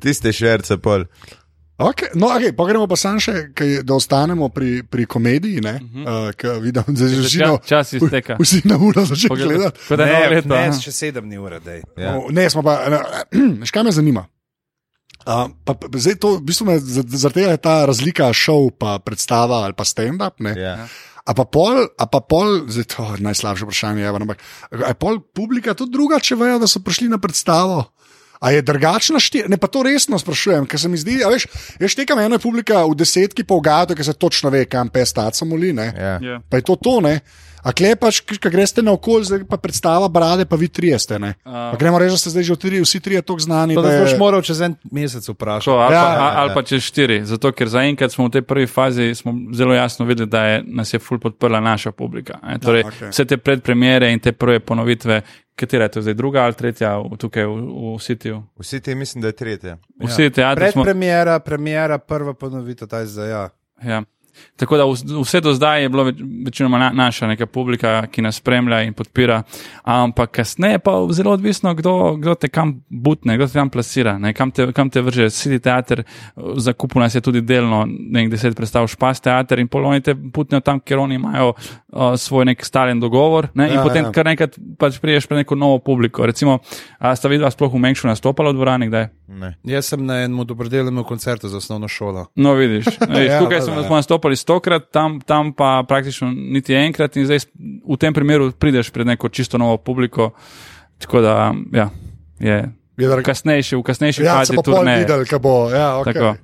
tiste šerce pol. Okay, no, okay, pa gremo pa sam še, kaj, da ostanemo pri, pri komediji. Uh -huh. uh, ker vidim, da že vsi na, Čas izteka. vsi na uro začeli gledati. Je Ne, leto. ne, še sedem dni ure, dej. Ja. No, ne, smo pa, veš, kaj me zanima. Uh, pa, pa, zdaj to, v bistvu me za- zaradi tega je ta razlika šov, pa predstava ali pa stand-up. ne. Ja. A pa pol, a pa pol, zdaj to je najslabše vprašanje, je, ampak je pol publika tudi druga, če vejo, da so prišli na predstavo. A je drugačna štiri? Ne, pa to resno sprašujem, ker se mi zdi, a veš, jaz štekam eno je publika v desetki pa v gadu, ker se točno ve, kam pes taco moli, ne. Ja. Ja. Pa je to to, ne. A klepač, ki greste na okolje, zdaj pa predstava brade, pa vi trije ste, ne. A. Pa gremo reči, da ste zdaj že v tri, vsi trije tako znani. To je- boš moral čez en mesec vprašati. Ali, Ja, ja, pa, ja, ja, ali pa čez štiri. Zato, ker zaenkrat smo v tej prvi fazi smo zelo jasno videli, da je, nas je ful podprla naša publika. Ne? Torej, Ja, okej. Vse te predpremiere in te prve ponovitve, katera je to zdaj, druga ali tretja v, tukaj v, v Sitiju. Vsi ti mislim, da je tretja. Ja. teatri smo. Premiera, prva ponovitev, ta je zdaj. Ja. Ja. Tako da vs- vse do zdaj je bilo več, večinoma na, naša neka publika, ki nas spremlja in podpira, ampak kasneje pa zelo odvisno, kdo, kdo te kam butne, kdo te kam plasira, ne, kam, te, kam te vrže. City teater, za kupu nas je tudi delno nek deset predstav špas teater in poloni te butnejo tam, kjer oni imajo uh, svoj nek stalen dogovor ne, in Ja, potem ja. kar nekaj pač priješ pred neko novo publiko. Recimo, a sta videla sploh v Mengšu nastopala v dvorani, kdaj? Ne. Jaz sem na enem dobrodelnem koncertu za osnovno šolo. No, vidiš, vidiš Ja, tukaj ja. smo nastopali stokrat, tam, tam pa praktično niti enkrat, in zdaj v tem primeru prideš pred neko čisto novo publiko. Tako da ja, je Je drag- kasnejši, v kasnejši Ja, fazi pa pol turneje. videl, bo. Ja, okay. Tako.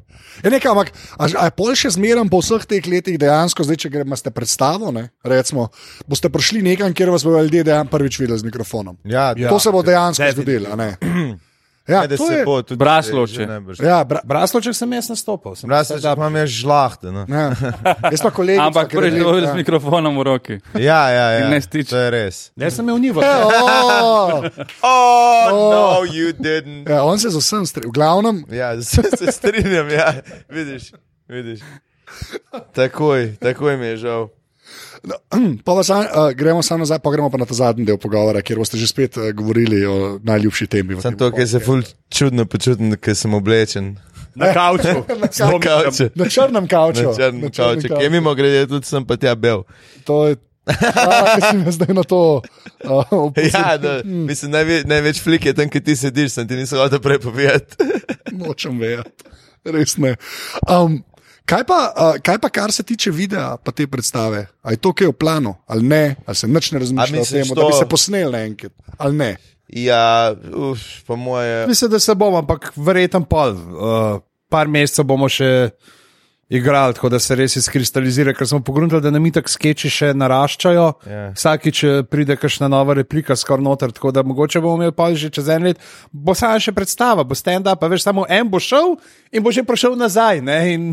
Je nekaj, ampak a, a je pol še zmeraj po vseh teh letih dejansko, zdaj, če greste predstavo, ne, recimo, boste prišli nekam, kjer vas bodo ljudje dejansko prvič videli z mikrofonom. Ja, Ja, to se bo dejansko zgodilo. ne? Ja, Ja, da to se je, bo tudi Braslovče. že najbrž. ja, bra, Brasloček sem jaz nastopil. Sem Braslovče imam jaz žlahte. No. ja. Jaz pa kolegi. Ampak prvič je bil z mikrofonom v roki. Ja, ja, ja. In ne stič. To je res. Jaz sem imel nivo. Oh, Oh, no, you didn't. ja, on se z vsem strinja. V glavnem, Ja, se, se strinjam, ja. Vidiš, vidiš. Takoj, takoj mi je žal. No, pa vas, uh, gremo samo nazaj, pa gremo pa na ta zadnji del pogovora, kjer boste že spet uh, govorili o najljubši temi. tem to, ker se ful čudno počutim, ker sem oblečen. Na kavču. Na kavču. Kavče. Na črnem kavču. Na črnem kavču, ki je mimo grede, tudi sem pa tja bel. To je. Ja, si me zdaj na to. Uh, opozoril. Ja, da, mislim, največ, največ flik je tam, ki ti sediš, sem ti nisem hotel prej povedati. Nočem vedeti, res ne. Um, kaj, pa, uh, kaj pa, kar se tiče videa, pa te predstave? Ali je to kaj v planu, ali ne, ali se nič ne razmišlja o tem, da bi to- se posnel naenkrat, ali ne? Ja, uf, po moje. Mislim, da se bomo, ampak verjetno pol. Uh, par mesecev bomo še igrali, tako da se res izkristalizira, ker smo pogledali, da nam itak skeči še naraščajo. Ja. Vsakič eh, pride kakšna nova replika, skoraj noter, tako da mogoče bomo imeli pa že čez en let. Bo sama še predstava, bo stand-up, a veš, samo en bo šel in bo že prišel nazaj. Ne? In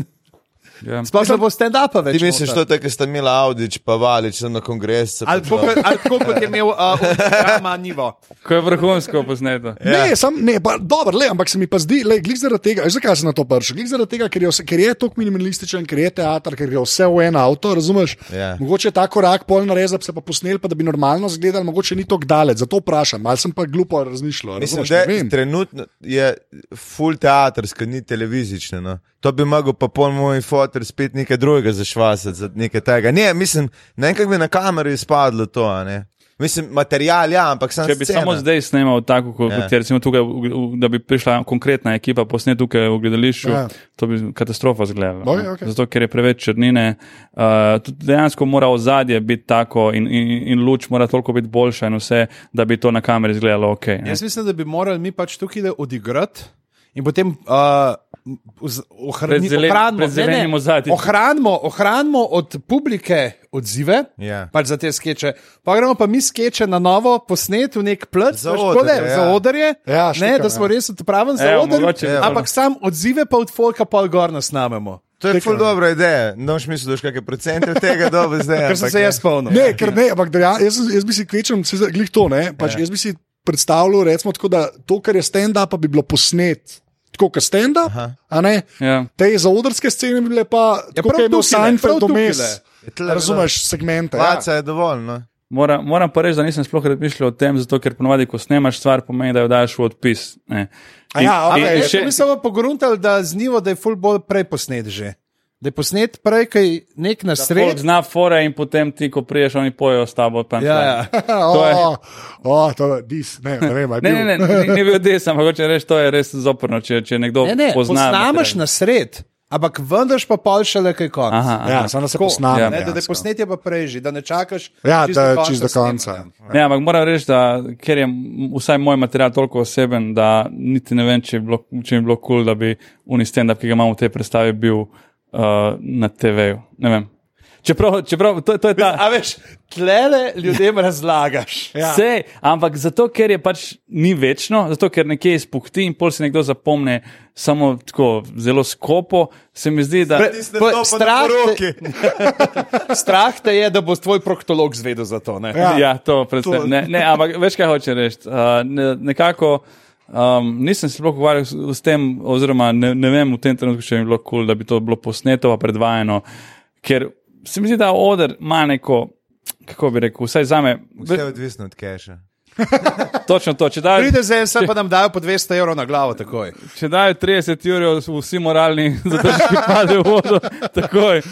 Ja. sploh ne bo stand-upa več. Ti misliš, noter. to je, ker sta imela Audič, pa Valič, sem na kongres. se Ali pa tako, kot- tako kot je imel uh, Rama Nivo. Ko je vrhunsko posneto. Ja. Ne, sam, ne, pa, dobro, le, ampak se mi pa zdi, le, glih zaradi tega, zakaj sem na to prišel? Glih zaradi tega, ker je, ker je tako minimalističen, ker je teater, ker je vse v en avto, razumeš? Ja. Mogoče je ta korak pol narediti, da bi se pa posnel, pa da bi normalno izgledal, mogoče ni tako daleč, zato vprašam, ali sem pa glupo razmišljal. Mislim, da trenutno je full teatrska, ni televizična. No. To bi mogel pa pol moj fotor spet nekaj drugega zašvasati, za nekaj tega. Ne, mislim, ne vem, kako bi na kameri izpadlo to. a Ne. Mislim, material, ja, ampak sem Če bi samo zdaj snemal tako, kot Ja. ja. recimo tukaj, da bi prišla konkretna ekipa posnet tukaj v gledališču, Ja. ja. to bi katastrofa zgledala. Oj, ne. okej. Zato, ker je preveč črnine. Uh, dejansko mora ozadje biti tako in, in, in luč mora toliko biti boljša in vse, da bi to na kameri izgledalo ok. ne. Jaz mislim, da bi morali mi pač tukaj odigrati in potem uh, ohrani- zelen- ohranimo, ne, ne, ohranimo, ohranimo od publike odzive. Ja. Pač za te skeče. Pa gremo pa mi skeče na novo posnet v nek plc, Za takole, ja. za odrje. Ja, ne, štikam, da smo ja. res odpravljeni za Evo, odrje. mogoče je Ampak sam odzive pa od folka pol gor nasnamemo. To je ful dobra ideja. No, še misliš, da boš kakšne procente od tega dobil zdaj. Ker sem ampak se ne. jaz spomnil. Ne, ker ne, ampak deja, jaz, sem- jaz bi si kvečem, glih to ne. Pač Ja. jaz bi si predstavljal, recimo, tako, da to, kar je stand-up, pa bi bilo posnet. Tako kot stand-up, a ne? Ja. Te zaodrske scene bi bile pa, Ja, kot je bil Seinfeld vmes. Razumeš segmente. Ja. Placa je dovolj. No? Moram, moram pa reči, da nisem sploh razmišljal o tem, zato ker ponovadi, ko snemaš stvar, pomeni, da jo daš v odpis. Ne. A ja, In- okej. in Jaz še- bi samo pogruntali, da z njivo, da je ful bolj prej posnet že. Da je posnet prej, kaj nek na sredi. Zna fore in potem ti, ko priješ, oni pojejo s tabo. Ja, ja. To je- O, o, to je dis, ne, ne vem, ali Ne, ne, ne, ni, ni bil des, ampak hoče reči, to je res zoprno, če, če nekdo Ne, ne, pozna. posnameš material. na sred, ampak vendarš pa pol šele kaj konc. Aha, aha. Ja, samo se posname. ja. Ne, da, da je posnetje pa prej že, da ne čakaš. Ja, da do čisto do konca. Ne, ampak moram reči, da ker je vsaj moj material toliko oseben, da niti ne vem, če, je bilo, če mi je bilo kul, cool, da bi unij stand-up, ki ga imamo v tej predstavi, bil uh, na TV-ju. Ne vem. Čeprav, čeprav to, to je ta. A veš, tlele ljudem razlagaš. Ja. Vse, ampak zato, ker je pač ni večno, zato ker nekje izpuhti in pol si nekdo zapomne samo tako zelo skopo, se mi zdi, da. Pa- stopa na strah te- poroki. Strah te je, da bo tvoj proktolog zvedel za to. Ne? Ja. Ja, to predvsem. Ne, ne, ampak veš, kaj hoče reči. Uh, ne, nekako um, nisem se sploh ukvarjal s, s tem, oziroma ne, ne vem v tem trenutku, če bi bilo kul, cool, da bi to bilo posneto, predvajano, ker se mi zdi, da oder ima neko, kako bi rekel, vsaj za me, Vse je odvisno od keša. točno to. Če dajo, Pride za en, se pa nam dajo po 200 evrov na glavo takoj. če dajo 30 ur, vsi moralni zadržki padejo v vodo, takoj.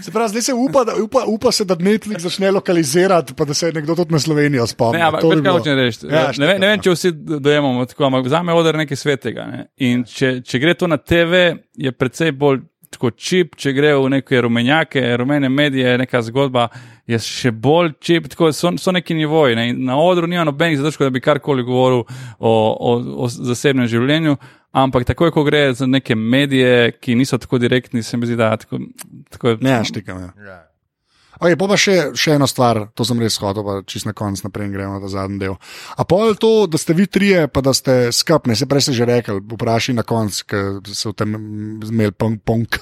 Se pravi, zdaj se upa, da, upa, upa se, da Netflix začne lokalizirati, pa da se nekdo tudi na Slovenijo spomni. Ne, ampak To bi veš, kaj bilo. hočem reči. Ja, ne, ne vem, če vsi dojemamo tako, ampak za me je odr nekaj svetega. Ne? In če, če gre to na TV, je precej bolj tako čip, če gre v neke rumenjake, rumene medije, neka zgodba je še bolj čip, tako so, so neki nivoji. Ne? Na odru nima nobenih zadržkov, da bi karkoli govoril o, o, o zasebnem življenju. Ampak takoj, ko gre za neke medije, ki niso tako direktni, se mi zdi, da tako, tako Ne, štikam. Ja. Okay, pa pa še, še eno stvar, to sem res hodil, pa čist na konc naprej gremo na zadnji del. A pol to, da ste vi trije, pa da ste skupni, se prej ste že rekli, vprašaj na konc, ker so v tem imeli ponk.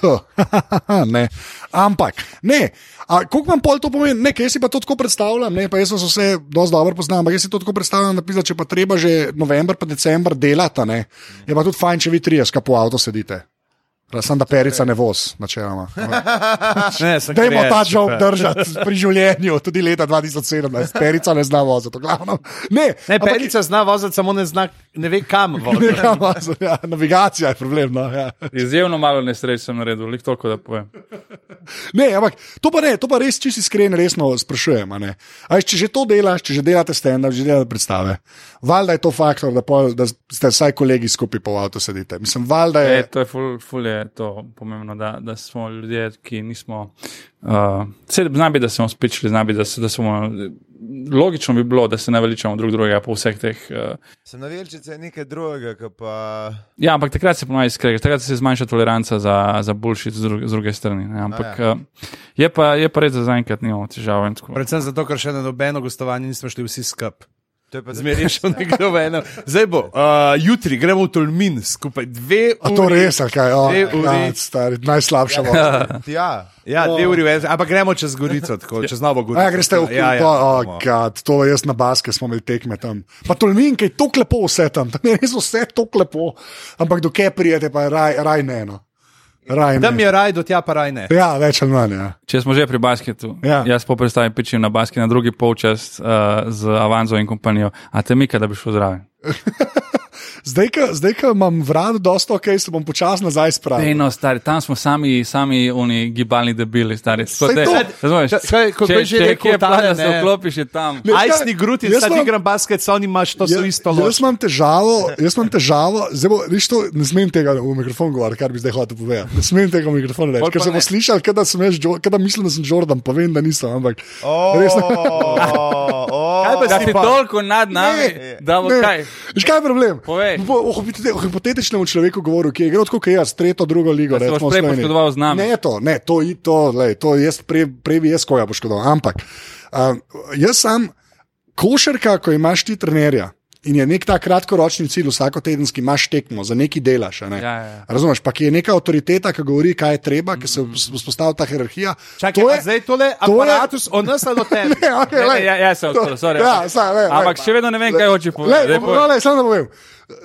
ne. Ampak, ne. Koliko vam pol to pomeni? Ne, jaz si pa to tako predstavljam, ne, pa jaz sem se vse dosti dobro poznal, ampak jaz si to tako predstavljam, da pisa, če pa treba že november pa december delati, ne, je pa tudi fajn, če vi trije skapo avto sedite. Sam da perica ne voz, načeloma. Ne, sem Dajmo ta žog držati pri življenju, tudi leta 2017, perica ne zna voziti, v glavnem. Ne, Ne, ampak- perica zna voziti, samo ne, zna, ne ve kam voziti. Ne, kam voziti, ja, navigacija je problem. No, ja. Izjemno malo nesreč sem naredil, lik toliko da povem. Ne, ampak to pa ne, to pa res čisto iskreno, resno sprašujem. a ne. A Če že to delaš, če že delate stand-up, že delate predstave, valjda je to faktor, da, pol, da ste vsaj kolegi skupaj po avtu sedite. Mislim, valjda je. E, to je ful, ful je to pomembno, da, da smo ljudje, ki nismo. Uh, Vse zna biti, da smo spičili, zna biti, da, se- da smo. Logično bi bilo, da se ne veličamo drug drugega po vseh teh. Uh, Sem navelčice je nekaj drugega, pa. ja, ampak takrat se pomaga skregaš, takrat se zmanjša toleranca za, za bullshit z, druge, z druge strani. Ne? Ampak ja. uh, je, pa, je pa res, da zaenkrat nimamo težav. Predvsem zato, ker še na nobeno gostovanje nismo šli vsi skupaj. Je Zmeraj je šel nekdo v eno. Zdaj bo, uh, jutri gremo v Tolmin skupaj dve A to uri. res, ali kaj? O, Dve uri. ja, stari, najslabša voda. Ja. Ja, dve uri, ampak gremo čez Gorico, tako, čez Novo Gorico. Ja, greste v ja, ja, Kubo, bomo. oh, God, to jaz na baske smo imeli tekme tam. Pa Tolmin, kaj je tako lepo vse tam, tam je res vse tako lepo, ampak dokaj prijete, pa je raj, raj ne. No. Raj Tam je raj, do tja pa raj ne. Ja, več ali manj. Ja. Če smo že pri basketu, Ja. jaz po predstavi pičim na basket na drugi polčas uh, z Avanzo in kompanijo, a te mika, da bi šel zraven. Zdaj, ko- zdaj, ko imam vrat, dosta ok, se bom počasi nazaj spravil. Ej, no, stari, tam smo sami, sami oni gibalni debili, stari. Razumeš? Če je že rekel kje tale, pada, se ne? vklopiš je tam. Ne, Ajsni gruti, jaz imam- igram basket, so oni imaš, to so Ja- isto Jaz imam težavo, jaz imam težavo, zdaj bo, nič to, ne smem tega v mikrofon govoriti, kar bi zdaj hotel povedati. Ne smem tega v mikrofon reči, ker pa se bo ne. slišal, kot da, sem jaz Jo- kot da mislim, da sem Jordan, pa vem, da nisem, ampak Oh, res ne. Kaj pa Da si toliko nad nami, da bo Ne. kaj. Veš kaj je problem? Povej. Glej. po, o, hipotete- o hipotetičnem človeku govoril, ki je igral kot jaz, tretjo, drugo ligo. Boš recimo prej poškodoval z nami. Ne, to, ne, to, i- to, lej, to jaz prej, prej bi jaz koga poškodoval. Ampak um, jaz sem košarka, ko imaš ti trenerja. In je nek ta kratkoročni cilj, vsako tedenski imaš tekmo, za neki delaš. a Ne? Ja, ja, ja. Razumeš, pa je neka avtoriteta, ki govori, kaj je treba, ki se vzpostavlja ta hierarhija. Čakaj, to je, zdaj tole aparatus od nas od tebe. Ne, okay, Ne, lej, ne, ja, ja, to- odprl, sorry. Ja, sam, lej, Ampak lej, še vedno ne vem, kaj hoče povedati. No, lej, samo da povem.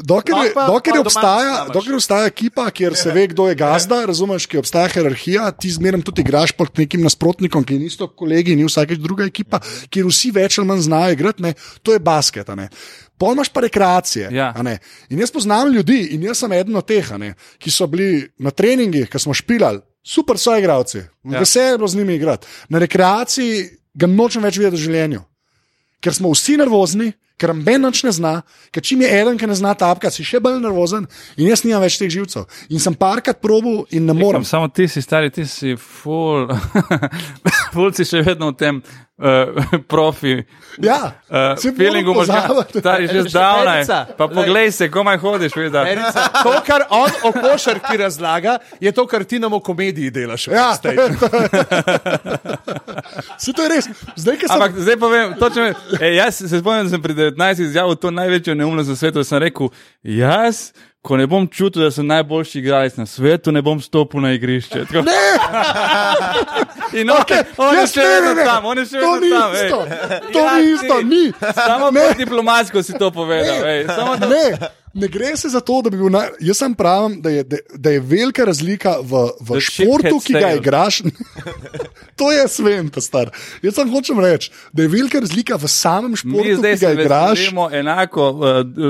Dokler, Lahko pa- dokler, pa obstaja, snamaš. dokler obstaja ekipa, kjer se ve, kdo je gazda, razumeš, ki obstaja hierarhija, ti zmeraj tudi igraš pod nekim nasprotnikom, ki ni isto kolegi, ni vsakeč druga ekipa, kjer vsi več ali manj znajo igrati, ne, to je basket. ne. Pol imaš pa rekreacije. Ja. In jaz poznam ljudi, in jaz sem eden od teh, ki so bili na treningih, ki smo špilali, super so igravci, Ja. veselje je bilo z njimi igrati. Na rekreaciji ga nočem več videti v življenju ker smo vsi nervozni, ker noben nič ne zna, ker čim je eden, ki ne zna tapkati, si še bolj nervozen in jaz nimam več teh živcev. In sem parkrat probil in ne morem. Samo ti si stari, ti si full, full si še vedno v tem uh, profi. Ja, Uh, saj moram feelingu možga, pozabiti. stari že zdavnaj. Pa poglej se, komaj hodiš, vidi. Erica, To, kar on o košarki razlaga, je to, kar ti nam v komediji delaš. Ja, backstage. Se to je res. Zdaj, ki sem. Ampak zdaj povem, točno, ej, jaz se spomnim, da sem pri 19 izjavil to največjo neumnost na svetu. da Sem rekel, jaz, ko ne bom čutil, da sem najboljši igralec na svetu, ne bom stopil na igrišče. Tako, Ne, in on, okay, on je jaz še ne, ne, vedno ne. tam, on je še To vedno ni tam. ej. isto. To Ja, ni isto, ni. Samo Ne. bolj diplomatsko si to povedal. ej, Samo da Ne, ne gre se za to, da bi bil. Na, jaz sem pravim, da je, da, da je velika razlika v, v The športu, ki ga igraš. to je svem, ta star. Jaz sem hočem reči, da je velika razlika v samem Mi športu, zdaj ki ga se igraš. veselimo enako uh,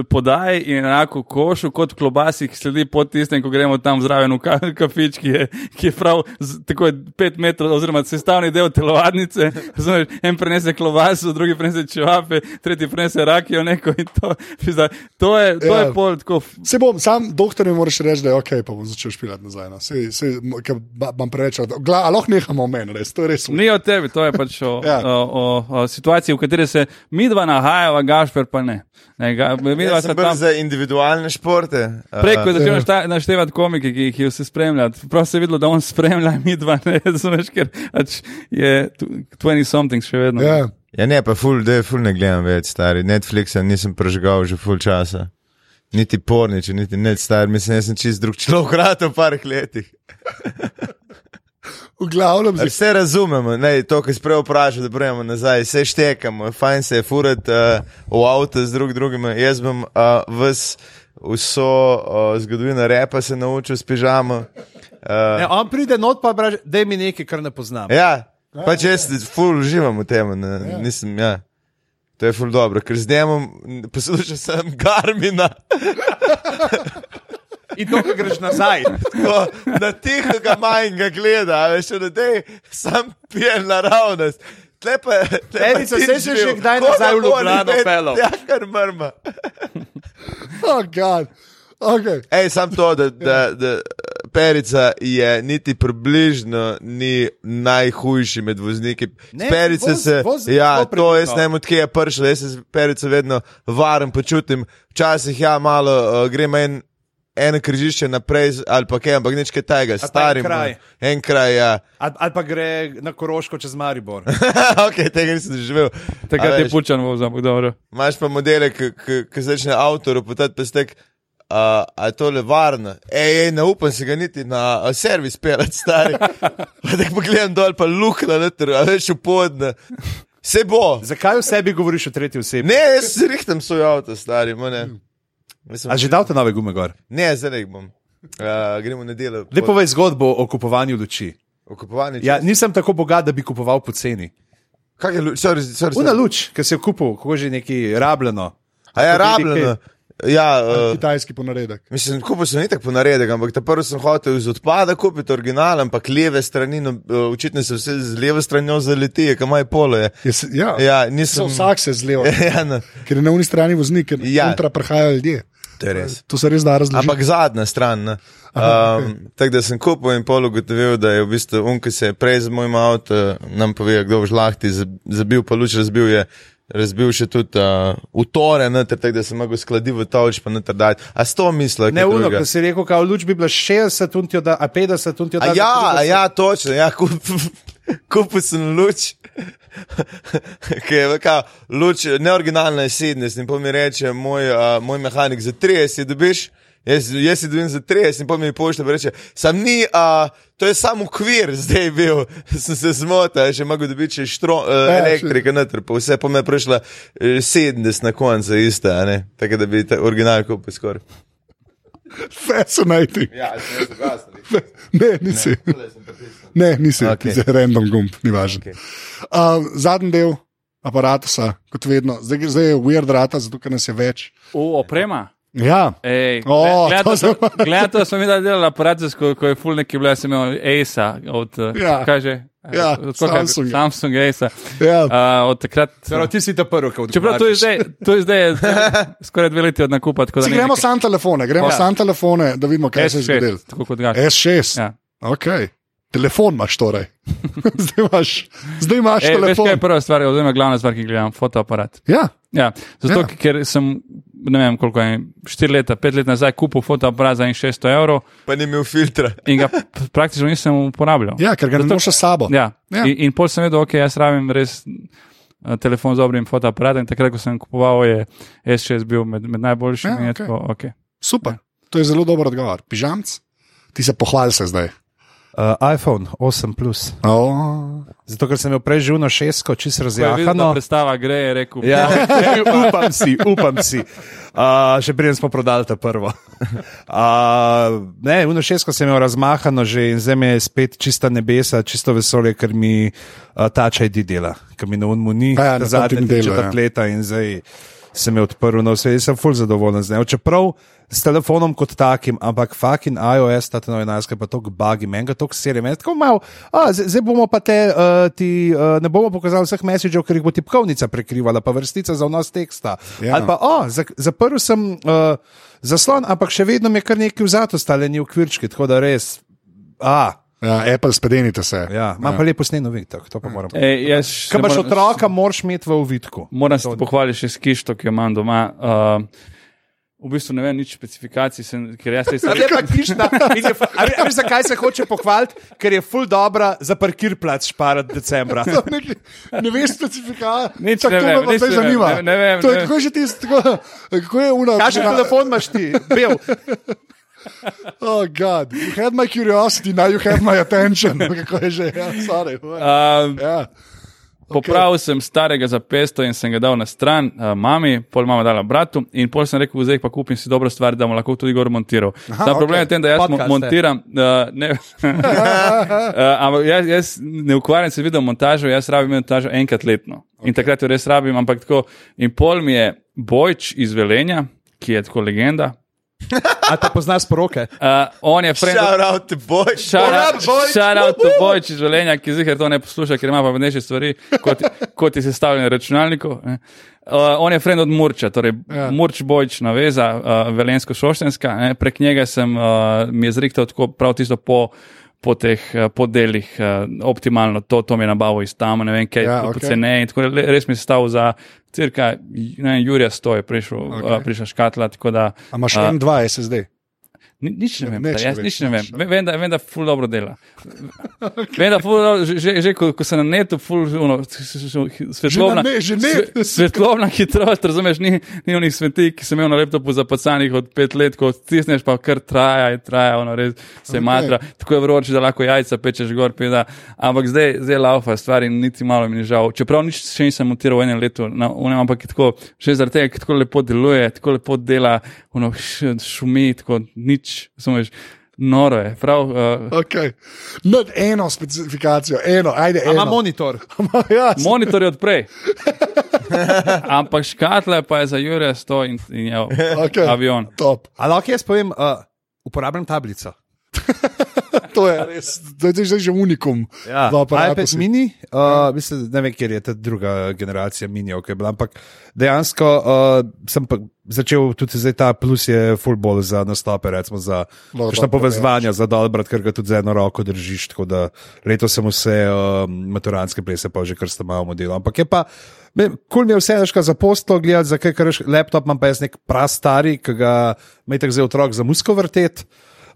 podaj in enako košu kot klobasi, ki sledi pod tistem, ko gremo tam zraven v ka- kafič, ki je, ki je prav z, tako je pet metrov, oziroma sestavni del telovadnice. Razumeš, en prenese klobaso, drugi prenese čevape, tretji prenese rakijo neko in to. Pizda, To je, to Ja. je pol tako. Se bom, sam doktor mi moraš reči, da je ok, pa bom začel špilati nazaj. No. Sej, sej, mo- ker ba- imam preveč, Gla, a lahko nehamo o meni, res, to je res. Ni o tebi, to je pač o, Ja. o, o, o situaciji, v kateri se mi dva nahajava, Gašper pa ne. ne ga, sta sem bolj tam. za individualne športe. Prej, ko je Uh, začel naštevati komike, ki jih je vse spremljal, prav se je videlo, da on spremlja, mi dva ne, razumeš, ker pač je 20 something še vedno. Ja. ja, ne, pa ful, da ful ne gledam več, stari. Netflixa nisem prežgal že ful časa. Niti porniče, niti net star, mislim, jaz sem čist drug človek, rad v parih letih. V glavnem, zdaj, Vse razumemo, ne, to, kar si prej vprašal, da bremo nazaj, vse štekamo, fajn se je furati uh, v avto z drug drugim. Jaz bom uh, ves, vso uh, zgodovino repa se naučil s pižamo. Uh, Ne, on pride not pa braže, da mi nekaj, kar ne poznam. ja, pač jaz ful uživam v tem, ne, nisem, ja. To je ful dobro, ker z njim poslušam sem Garmina, In to, ko greš nazaj. ko na tihega manjga gleda, veš, da te sam pije naravnost. Tle pa, tle pa Erica, ti saj si živel. že kdaj nazaj v Ljubljano peljal? Ja, kar mrma. oh, God. Okay. Ej, sam to, da, da, da Perica je niti približno ni najhujši med vozniki. Ne, Perice voz- se, voz ja, to jaz ne vem, odkje je prišlo, jaz se s Perico vedno varen počutim. Včasih ja, malo uh, gremo en. Eno križišče naprej, ali pa kaj, ampak nič kaj tega, pa en starim. kraj. En kraj, ja. Ali, ali pa gre na Koroško čez Maribor. ok, tega nisem doživel. Takrat A je veš, pučan vozil, ampak dobro. Imaš pa modele, ki začne avtor opotati pestek. Uh, a je to le varno? Ej, ej, ne upam se ga niti na uh, servis pelati, stari. Pa da pogledam dol, pa luknja, noter, a veš, upodne. Se bo. Zakaj v sebi govoriš o tretji osebi? Ne, jaz se rihtam svoj avto, stari, ma ne. Mislim, A že dal te nove gume gor? Ne, zdaj bom. Uh, gremo na delo. Lepo povej zgodbo o kupovanju luči. Okupovani. Ja, nisem tako bogat, da bi kupoval poceni. Kaj je, lu- sorry, sorry, Una sorry. luč, ki si jo kupil, kako že neki rabljeno. A je vidi rabljeno. Ja, uh, Kitajski ponaredek. Mislim, kupil sem itak po naredek, ampak ta prvi sem hotel iz odpada kupiti original, ampak leve strani, no, uh, očitno se vse z leve stranjo zaleti, kam je polo. Je. Je, se- ja, Ja, Se nisem. vsak se zleva, ja, no, ker je na unji strani voznik, ker Ja. ja. prihajajo ljudje. To je res. To se res da razložiti. Ampak zadnja stran. ne. Um, Tako da sem kupil in pol ugotovil, da je v bistvu un, ki se je prej z mojim avtom, nam povedal, kdo v žlahti, za- zabil pa luč, razbil je razbil še tudi uh, utore, noter, tako da sem mogel skladiti v tolč, pa noter dati. A s to misliš? Ne, uno, ko si rekel, kao luč bi bila 60, untijo da, a 50, untijo da. Ja, ja, točno, ja, kup, kupil sem luč. Ki je kao, luč, neoriginalna je 70, in pa mi reče moj, uh, moj mehanik za 30, dobiš. Jaz, jaz si dojem za 30, in pa mi pošlje, da reče, sam ni, a, to je samo ukvir, zdaj bil, sem se zmotil, še mogo dobiti še štro, uh, elektrika noter, pa vse pa me je prišla uh, 70 na koncu, iste, a ne, tako da bi ta original kupil skoraj. Fascinating. Ja, sem jaz zgasnil. Ne, nisi. Ne, nisi, Okej. okay. random gumb, ni važno. Okay. Uh, zadnji del aparata, kot vedno, zdaj, zdaj je weird rata, zato ker nas je več. V oprema. Ja, Ej, O, to gledal sem- Gledal sem videl delal aparacijsko, ko je full neki bil, sem imel Aisa od, eh, Ja. kaj že? Ja, Od je? Samsunga. Samsung Aisa. ja. Uh, od takrat. Prav, ti si ta prvi, ki Čeprav to je zdaj, to je zdaj skoraj dve leti od nakupa. da Si gremo nekaj- sam telefone, gremo Ja. sam telefone, da vidimo, kaj se je S6, zgodilo. Tako kot ga. S6. Ja. Okay. Telefon imaš torej. zdaj imaš, zdaj imaš E, veš, telefon. kaj je prva stvar, oziroma glavna stvar, ki gledam, fotoaparat. Ja, Ja, zato, Ja. ja. ker sem, ne vem, koliko je, štiri leta, pet let nazaj kupil fotoaparat za 600 evrov Pa ni imel filtra. in ga praktično nisem uporabljal. ja, ker ga ne Zato- noš s sabo. Ja. Ja. Ja. In, in pol sem vedel, ok, jaz rabim res eh, telefon z dobrim fotoaparatom. Takrat, ko sem kupoval, je S6 bil med, med najboljšimi. Ja, Ja, okej. okay. okay. Super, to je zelo dober odgovor. Pižamc, ti se pohvali se zdaj. Uh, iPhone 8 Plus. Oh. Zato, ker sem imel prej živno šestko, čisto razjahano. predstava gre, je rekel, Ja, upam si, upam si. Uh, še preden smo prodali to prvo. Uh, ne, uno šestko sem imel razmahano že in zdaj mi je spet čista nebesa, čisto vesolje, ker mi uh, tača ID dela, ker mi na unmu ni Ja, ja, na zadnje tem tri delu, četrt ja. in zdaj se mi je odprl na vse, jaz sem full zadovoljen z njim. Čeprav s telefonom kot takim, ampak fucking iOS, ta nov 11, pa to bugi, meni ga to serije, meni tako malo, a, zdaj bomo pa te, uh, ti, uh, ne bomo pokazali vseh messagev, ker jih bo tipkovnica prekrivala, pa vrstica za vnos teksta. Ja. Ja. Ali pa, o, za- zaprl sem uh, zaslon, ampak še vedno mi je kar nekaj vzato, stale ni v kvirčki, tako da res. A, Ja, Apple, spedenite se. ja, imam ja. pa lepo sneno vidik, to pa moram. Ej, jaz se Kaj imaš moram- otroka, moraš imeti v uvidku. Moram se pohvaliti še s kišto, ki jo imam doma. Uh, v bistvu ne vem nič specifikacij, sem, ker jaz je pa kišna? in je fa- A ve- a veš, zakaj se hoče pohvaliti? Ker je full dobra za parkirplac šparati decembra. Ne, ne veš specifikacije. Nič Tako ne vem, nič ne vem, zanima. ne- ne vem, To je, ne kako je že tisto, kako je uno. Kakšen telefon imaš ti? Bel. Oh, God, you had my curiosity, now you have my attention. Kako je že, ja, sorry. Uh, Ja. Popravil okay. sem starega za 500 in sem ga dal na stran uh, mami, pol mama dala bratu in pol sem rekel, zdaj pa kupim si dobro stvar, da bom lahko tudi gor montiral. Aha, problem okej. je v tem, da jaz Podcast, mo montiram, uh, ne, uh, ampak jaz, jaz ne ukvarjam se video montažo, jaz rabim montažo enkrat letno. Okay. In takrat jo res rabim, ampak tako. In pol mi je Bojč iz Velenja, ki je tako legenda. A te poznaš poroke? Uh, on je friend. Shout out to boy. Shout out to Bojč iz Velenja, ki zihar to ne posluša, ker ima pa več stvari, kot, kot je sestavljen na računalniku. ne. Uh, on je friend od Murča, torej Ja. Murč Bojč naveza, uh, velensko-šoštenska. ne. Prek njega sem uh, mi je zrihtal tako prav tisto po. Po teh podelih, uh, optimalno, to, to mi je nabavo iz tam, ne vem, kaj Ja, okay. poceneje. in tako le- Res mi je stal za cirka, ne Jurija 100 je prišel, okay. uh, prišla škatla. Da, A imaš en, dva SSD? Ni, nič ne vem, ne jaz nič ne vem. nič, Vem, da, vem, da ful dobro dela. Vem, da ful dobro, že, že ko, ko se na netu ful, uno, s- s- s- svetlobna, ne- že net. sve- svetlobna hitrost, razumeš, ni, ni onih sveti, ki sem imel na laptopu zapacanih od pet let, ko stisneš pa kar traja in traja, ono res se okay. matra, tako je vroče, da lahko jajca pečeš gor, peda. ampak zdaj, zdaj laufa stvar in niti malo mi ni žal. Čeprav nič še nisem montiral v enem letu, na, unem, ampak je tako, še zaradi tega, ker tako lepo deluje, tako lepo dela, ono, š, šumi, tako nič, razumeš. Noro je, prav. Uh, Okay. No, eno specifikacijo, eno, ajde, ima monitor. ja, monitor je odprej. Ampak škatle pa je za Jurija 100 in, in je okay. avion. Top. A lahko jaz povem, uh, uporabljam tablico. to je res, to je zdaj že unikum. Ja, iPad si. mini, uh, mislim, ne vem, kjer je ta druga generacija minijev, ki je bila, ampak dejansko uh, sem pa začel tudi zdaj ta plus je full ball za nastope, recimo za dobro, povezovanja, za dolbrat, ker ga tudi z eno roko držiš, tako da letos sem vse uh, maturanske plese pa že kar sta malo model. Ampak je pa, kul mi je vse, veš, za posto gledati, za kaj, ker veš, laptop imam pa jaz nek prastari, ki ga me je tako zdaj otrok za musko vrtet.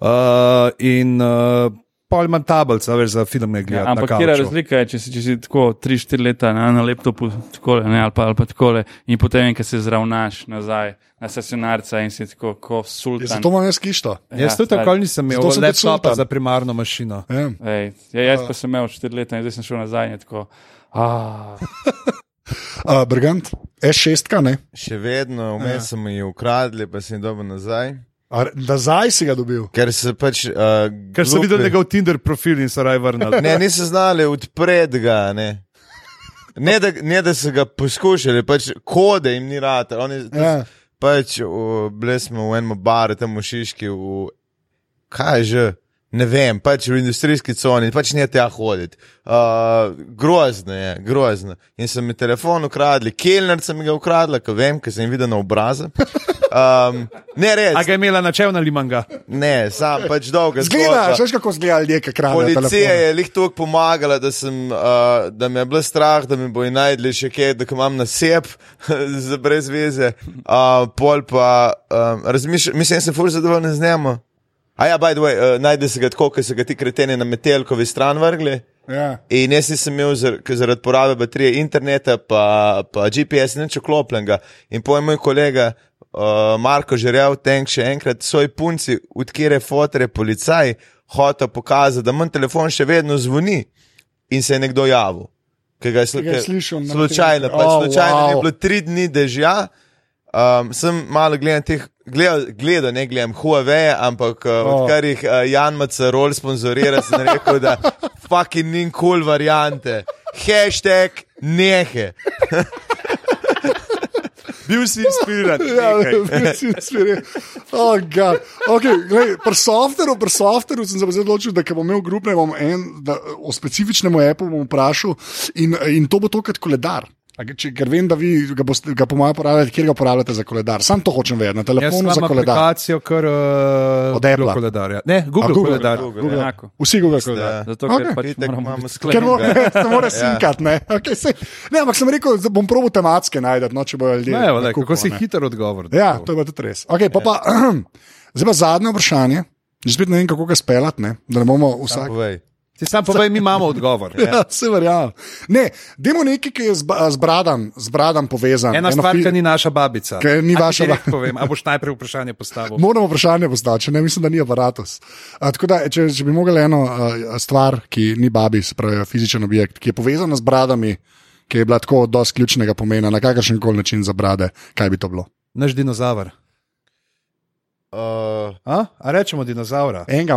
Uh, in uh, pol imam tablice, veš, za filme gledati. Ja, na ampak kje je razlika, je, če si, če si tako 3-4 leta na, na laptopu takole, ne, ali, pa, ali pa takole, in potem, ko se zravnaš nazaj na stacionarca in si tako kot Ja, sultan. zato imam jaz kišto. Jaz tudi tako nisem imel Zato sem laptopa za primarno mašino. Ja. Ej, ja, jaz pa sem imel 4 leta in zdaj sem šel nazaj in je tako. Ah, Uh, Brigant, S6, ne? Še vedno, vmes smo jih ukradli, pa sem jih dobil nazaj. A, Da zdaj si ga dobil. Ker se pač. Uh, Ker so videli njegov Tinder profil in so raj vrnili. Ne, niso znali odpreti ga. Ne. Ne da, ne, da so ga poskušali, pač kode jim ni rad. Ja. Pač, o, bili smo v enem baru, tam v Šiški, v, kaj že, ne vem, pač v industrijski coni, pač ne tja hoditi. Uh, grozno je, grozno. In so mi telefon ukradli, kelner sem mi ga ukradla, ko vem, ker sem jih videl na obrazu. Um, ne, res. A ga je imela na limanga? Ne, sam pač dolga Zgleda, zgodba. veš kako zgleda ljudje, ki kradejo. Policija je lih toliko pomagala, da, sem, uh, da me je bilo strah, da mi bo najdli še kaj, da imam na sep, za brez veze. Uh, pol pa um, razmišljam, mislim, sem fur zadovoljen z njim. A ja, by the way, uh, najde se ga tako, ker so ga ti kreteni na metelkovi stran vrgli. Ja. In jaz nisem imel zar, zaradi porabe baterije interneta, pa, pa GPS, nič oklopljenega. In pojem moj kolega uh, Marko Žerev, tenk še enkrat, svoj punci, od kjer je fotere policaj, hotel pokazati, da manj telefon še vedno zvoni in se je nekdo javil. Ki ga je, sl ga je slišal Slučajno, pač Oh, slučajno wow. ni bilo tri dni dežja. Um, sem malo gledal teh, gledal, gledal ne gledam Huawei, ampak uh, Oh. odkar jih uh, Jan Macarol sponzorira, sem rekel, da fucking ni kul cool variante. Hashtag nehe. Bil si inspiriran. Ja, bil si inspiriran. Oh, God. okay, glej, pri softveru, pri softveru sem se zdaj odločil, da ko bom imel grupne, bom en, da, o specifičnem appu bom vprašal in, in to bo to kot koledar. A Če, ker vem, da vi ga, boste, ga po mojem uporabljate, kjer ga uporabljate za koledar. Sam to hočem vedeti, na telefonu za koledar. aplikacijo, kar uh, Od Appla. koledarja. Ne, Google, A, Google, koledar. Google, enako. Vsi Google koledar. Ja. Zato, ker Okej. pač Itak moramo sklenjen. Ker mo- sklenjeni. se mora sinkati, ne. Okay, sej, ne. Ampak sem rekel, da bom probo tematske najti, no, če bojo ljudje. Ne, vale, kako si hiter odgovor. Ja, to je pa tudi res. Okay, pa pa, zdaj pa zadnje vprašanje. Že spet ne vem, kako ga speljati, ne? da ne bomo vsak. Povej. Ti sam povej, mi imamo odgovor. Ja, se verjamem. Ne, dajmo nekaj, ki je z, z, bradam, z bradam povezan. Ena Eno stvar, ki ni naša babica. Ki ni vaša direkt ba- povem, a boš najprej vprašanje postavil. Moramo vprašanje postaviti, ne mislim, da ni aparatus. A, da, če, če bi mogli eno a, stvar, ki ni babi, se pravi fizičen objekt, ki je povezana z bradami, ki je bila tako dosti ključnega pomena, na kakršen koli način za brade, kaj bi to bilo? Naš dinozaver. Uh, A, a rečemo dinozaura. Enega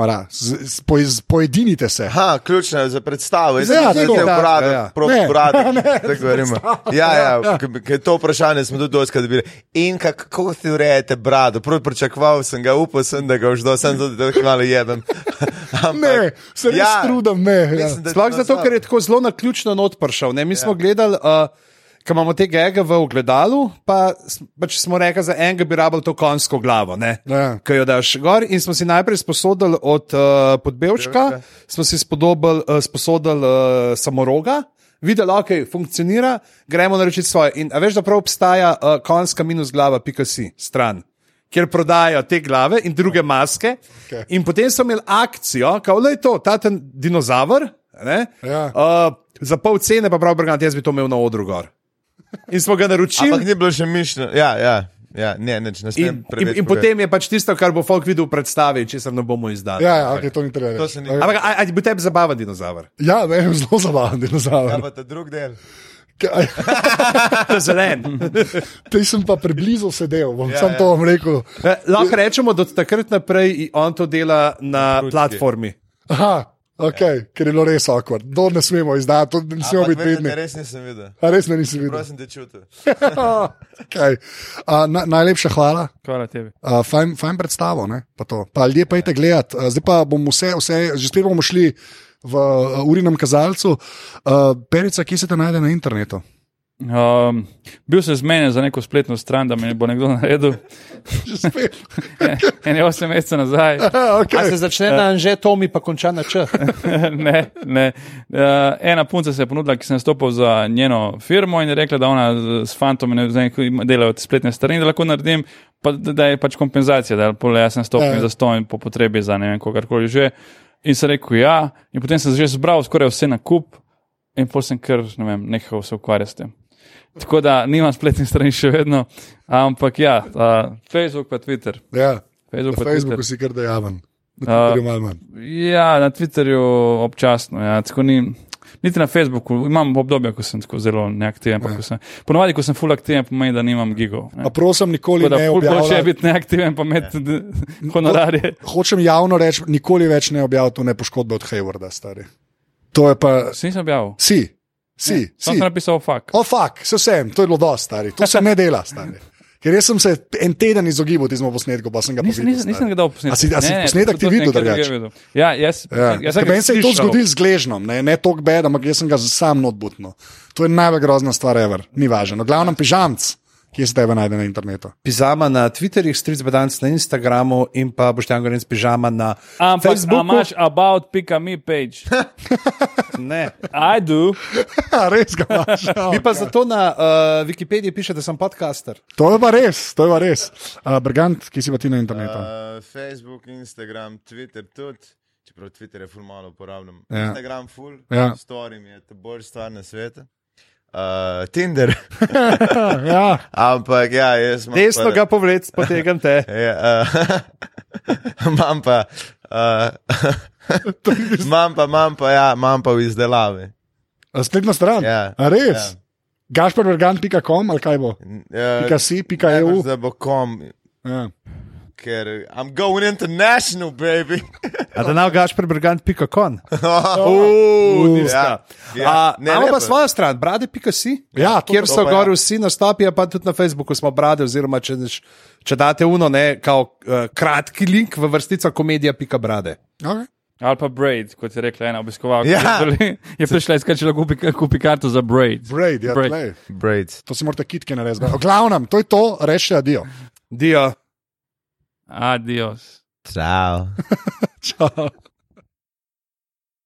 poiz- pojedinite se. Ha, ključno je za predstavo. Jaz Ja, sem se tako, te da, uporabil, ja, ja. Ne, tako govorimo. Ja, ja, k- k- to vprašanje smo tudi dosti dobili. In kak- kako ti urejate brado? Prvo pričakoval sem ga, upal sem, da ga už do sem tudi tako malo jebem. Ampak, Ne, se res ja, trudim, ne. Ja. da Sploh to zato, ker je tako zelo na ključno not prišel. Ne? Mi smo gledali, uh, ko imamo te gege v ogledalu, pa, s- pač smo rekli, za enega bi rabili to konjsko glavo. Ne? Ja. Ki jo daš gor, in smo si najprej sposodili od uh, podbevška, Podbevška. smo si spodobili, uh, sposodili uh, samoroga. Videli, ok, funkcionira, gremo naročiti svoje. In veš, da prav obstaja uh, konjska minus glava, pika si, stran, kjer prodajajo te glave in druge maske. Okej. In potem so imeli akcijo, kako je to, ta ten dinozaver. Ja. Uh, za pol cene pa prav, brgant, jaz bi to imel na odru gor. In smo ga naročili. Ampak ni bilo še mišljeno. Ja, ja, ja, ne, neč, ne In, in, in potem je pač tisto, kar bo folk videl v predstavi, če se ne bomo izdali. Ja, ja, okay, to ni treba. To ni- Ampak ali bo tebi zabaven dinozaver? Ja, ne, zelo zabaven Ja, dinozaver. pa ta drug del. Kaj- Zelen. Tej sem pa preblizu sedel, bom Ja, ja, sam ja. to vam rekel. Eh, Lahko rečemo, da od takrat naprej on to dela na Prutki. platformi. Aha, Okay, ker je bilo res okvar. Do ne smemo izdati, to ne smemo biti vidni. Res nisem videl. A res me nisi videl. Prosim, te čutim. okay. uh, na, najlepša hvala. Hvala tebi. Uh, fajn, fajn predstavo, ne? pa to. Pa ljudje pa idete gledat. Uh, zdaj pa bomo vse, vse, že spet bomo šli v uh, urinem kazalcu. Uh, perica, kje se te najde na internetu? Um, bil sem zmenjen za neko spletno stran, da mi bo nekdo naredil. Že spet. 8 mesecev nazaj. A okay. se začne na anže, Tomi pa konča na č. ne, ne. Uh, ena punca se je ponudila, ki sem stopil za njeno firmo in je rekla, da ona z- s fantom ne vem, ko ima- delajo te spletne strani, da lahko naredim, pa, da, je pač kompenzacija, da pole jaz sem stopil Ja. za stojim po potrebi za ne vem, kogarkoli že. In sem rekel ja, in potem sem že zbral skoraj vse na kup in potem sem kar, ne vem, nehal se ukvarjati s tem. Tako da nimam spletnih strani še vedno, ampak ja, uh, Facebook pa Twitter. Ja, Facebook na pa Facebooku Twitter. si kar dejaven. Na Uh, Twitterju malo manj. Ja, na Twitterju občasno. Ja, ni, niti na Facebooku imam obdobje, ko sem tako zelo neaktiven. Ko sem, ponovadi, ko sem full aktiven, pomeni, da nimam gigov. A prosim, nikoli Tako da ne ful boljše je biti neaktiven, pa imeti d- honorarje. Hočem javno reči, nikoli več ne objavljati ne poškodbe od Haywarda, stari. To je pa. Si nisem objavil. Si, si, Sam si. sem napisal fakt. O, fuk, se vsem, to je bilo dosti, stari. To se ne dela, stari. Ker jaz sem se en teden izogibal temu posnetku, pa sem ga Nisem, videl. nisem, nisem ga dal posnetek. A si- a si Ne, ne, posnetek ti videl sem drugega videl. Ja, jaz, Ja. jaz sem ga Meni se je to zgodilo z gležnom, ne, ne toliko bed, ampak jaz sem ga sam notbutno. To je najbolj grozna stvar, ever. ni važno. Glavno pižamc, kje se tebe najde na internetu. Pizama na Twitterju, Stric Bedanc na Instagramu in pa Boštjan Gorenc Pižama na Ampak Facebooku. imaš about.me page. Ne. I do. res ga imaš. Vi pa zato na uh, Wikipediji piše, da sem podcaster. To je pa res, to je pa res. Uh, Brigant, ki si pa ti na internetu. Uh, Facebook, Instagram, Twitter tudi. Čeprav Twitter je ful malo uporabljam. Ja. Instagram ful, Ja. story mi je ta bolj stvar na svetu. Uh, Tinder, ja, ampak ja, jaz imam. Desno pa- ga povlec, potegam te. Ja, uh, imam pa. Uh, Imam pa, imam pa, ja, imam pa v izdelavi. spletna stran. Ja. A res? Ja. Gašperbergant.com ali kaj bo? Uh, Pika si, pika E EU. Zdaj bo kom, Ja. Ker I'm going international, baby. A da nav. Uh, ja. Ja. Ja, Ne, Imamo ne, pa svojo stran, brade.si. Ja, to- kjer so pa gor ja. vsi nastopi, pa tudi na Facebooku smo brade, oziroma če, če date uno, ne, kao uh, kratki link v vrstico komedija.brade. Okay. Ali pa Braid, kot je rekla ena obiskovalka. Ja. Je prišla če lahko kupi, kupi karto za Braid. Braid, ja, Braid. Braid. Braids. To si morate kitke narediti. V glavnem, to je to, rešite adijo. Dio. Adiós. Chao. Chao.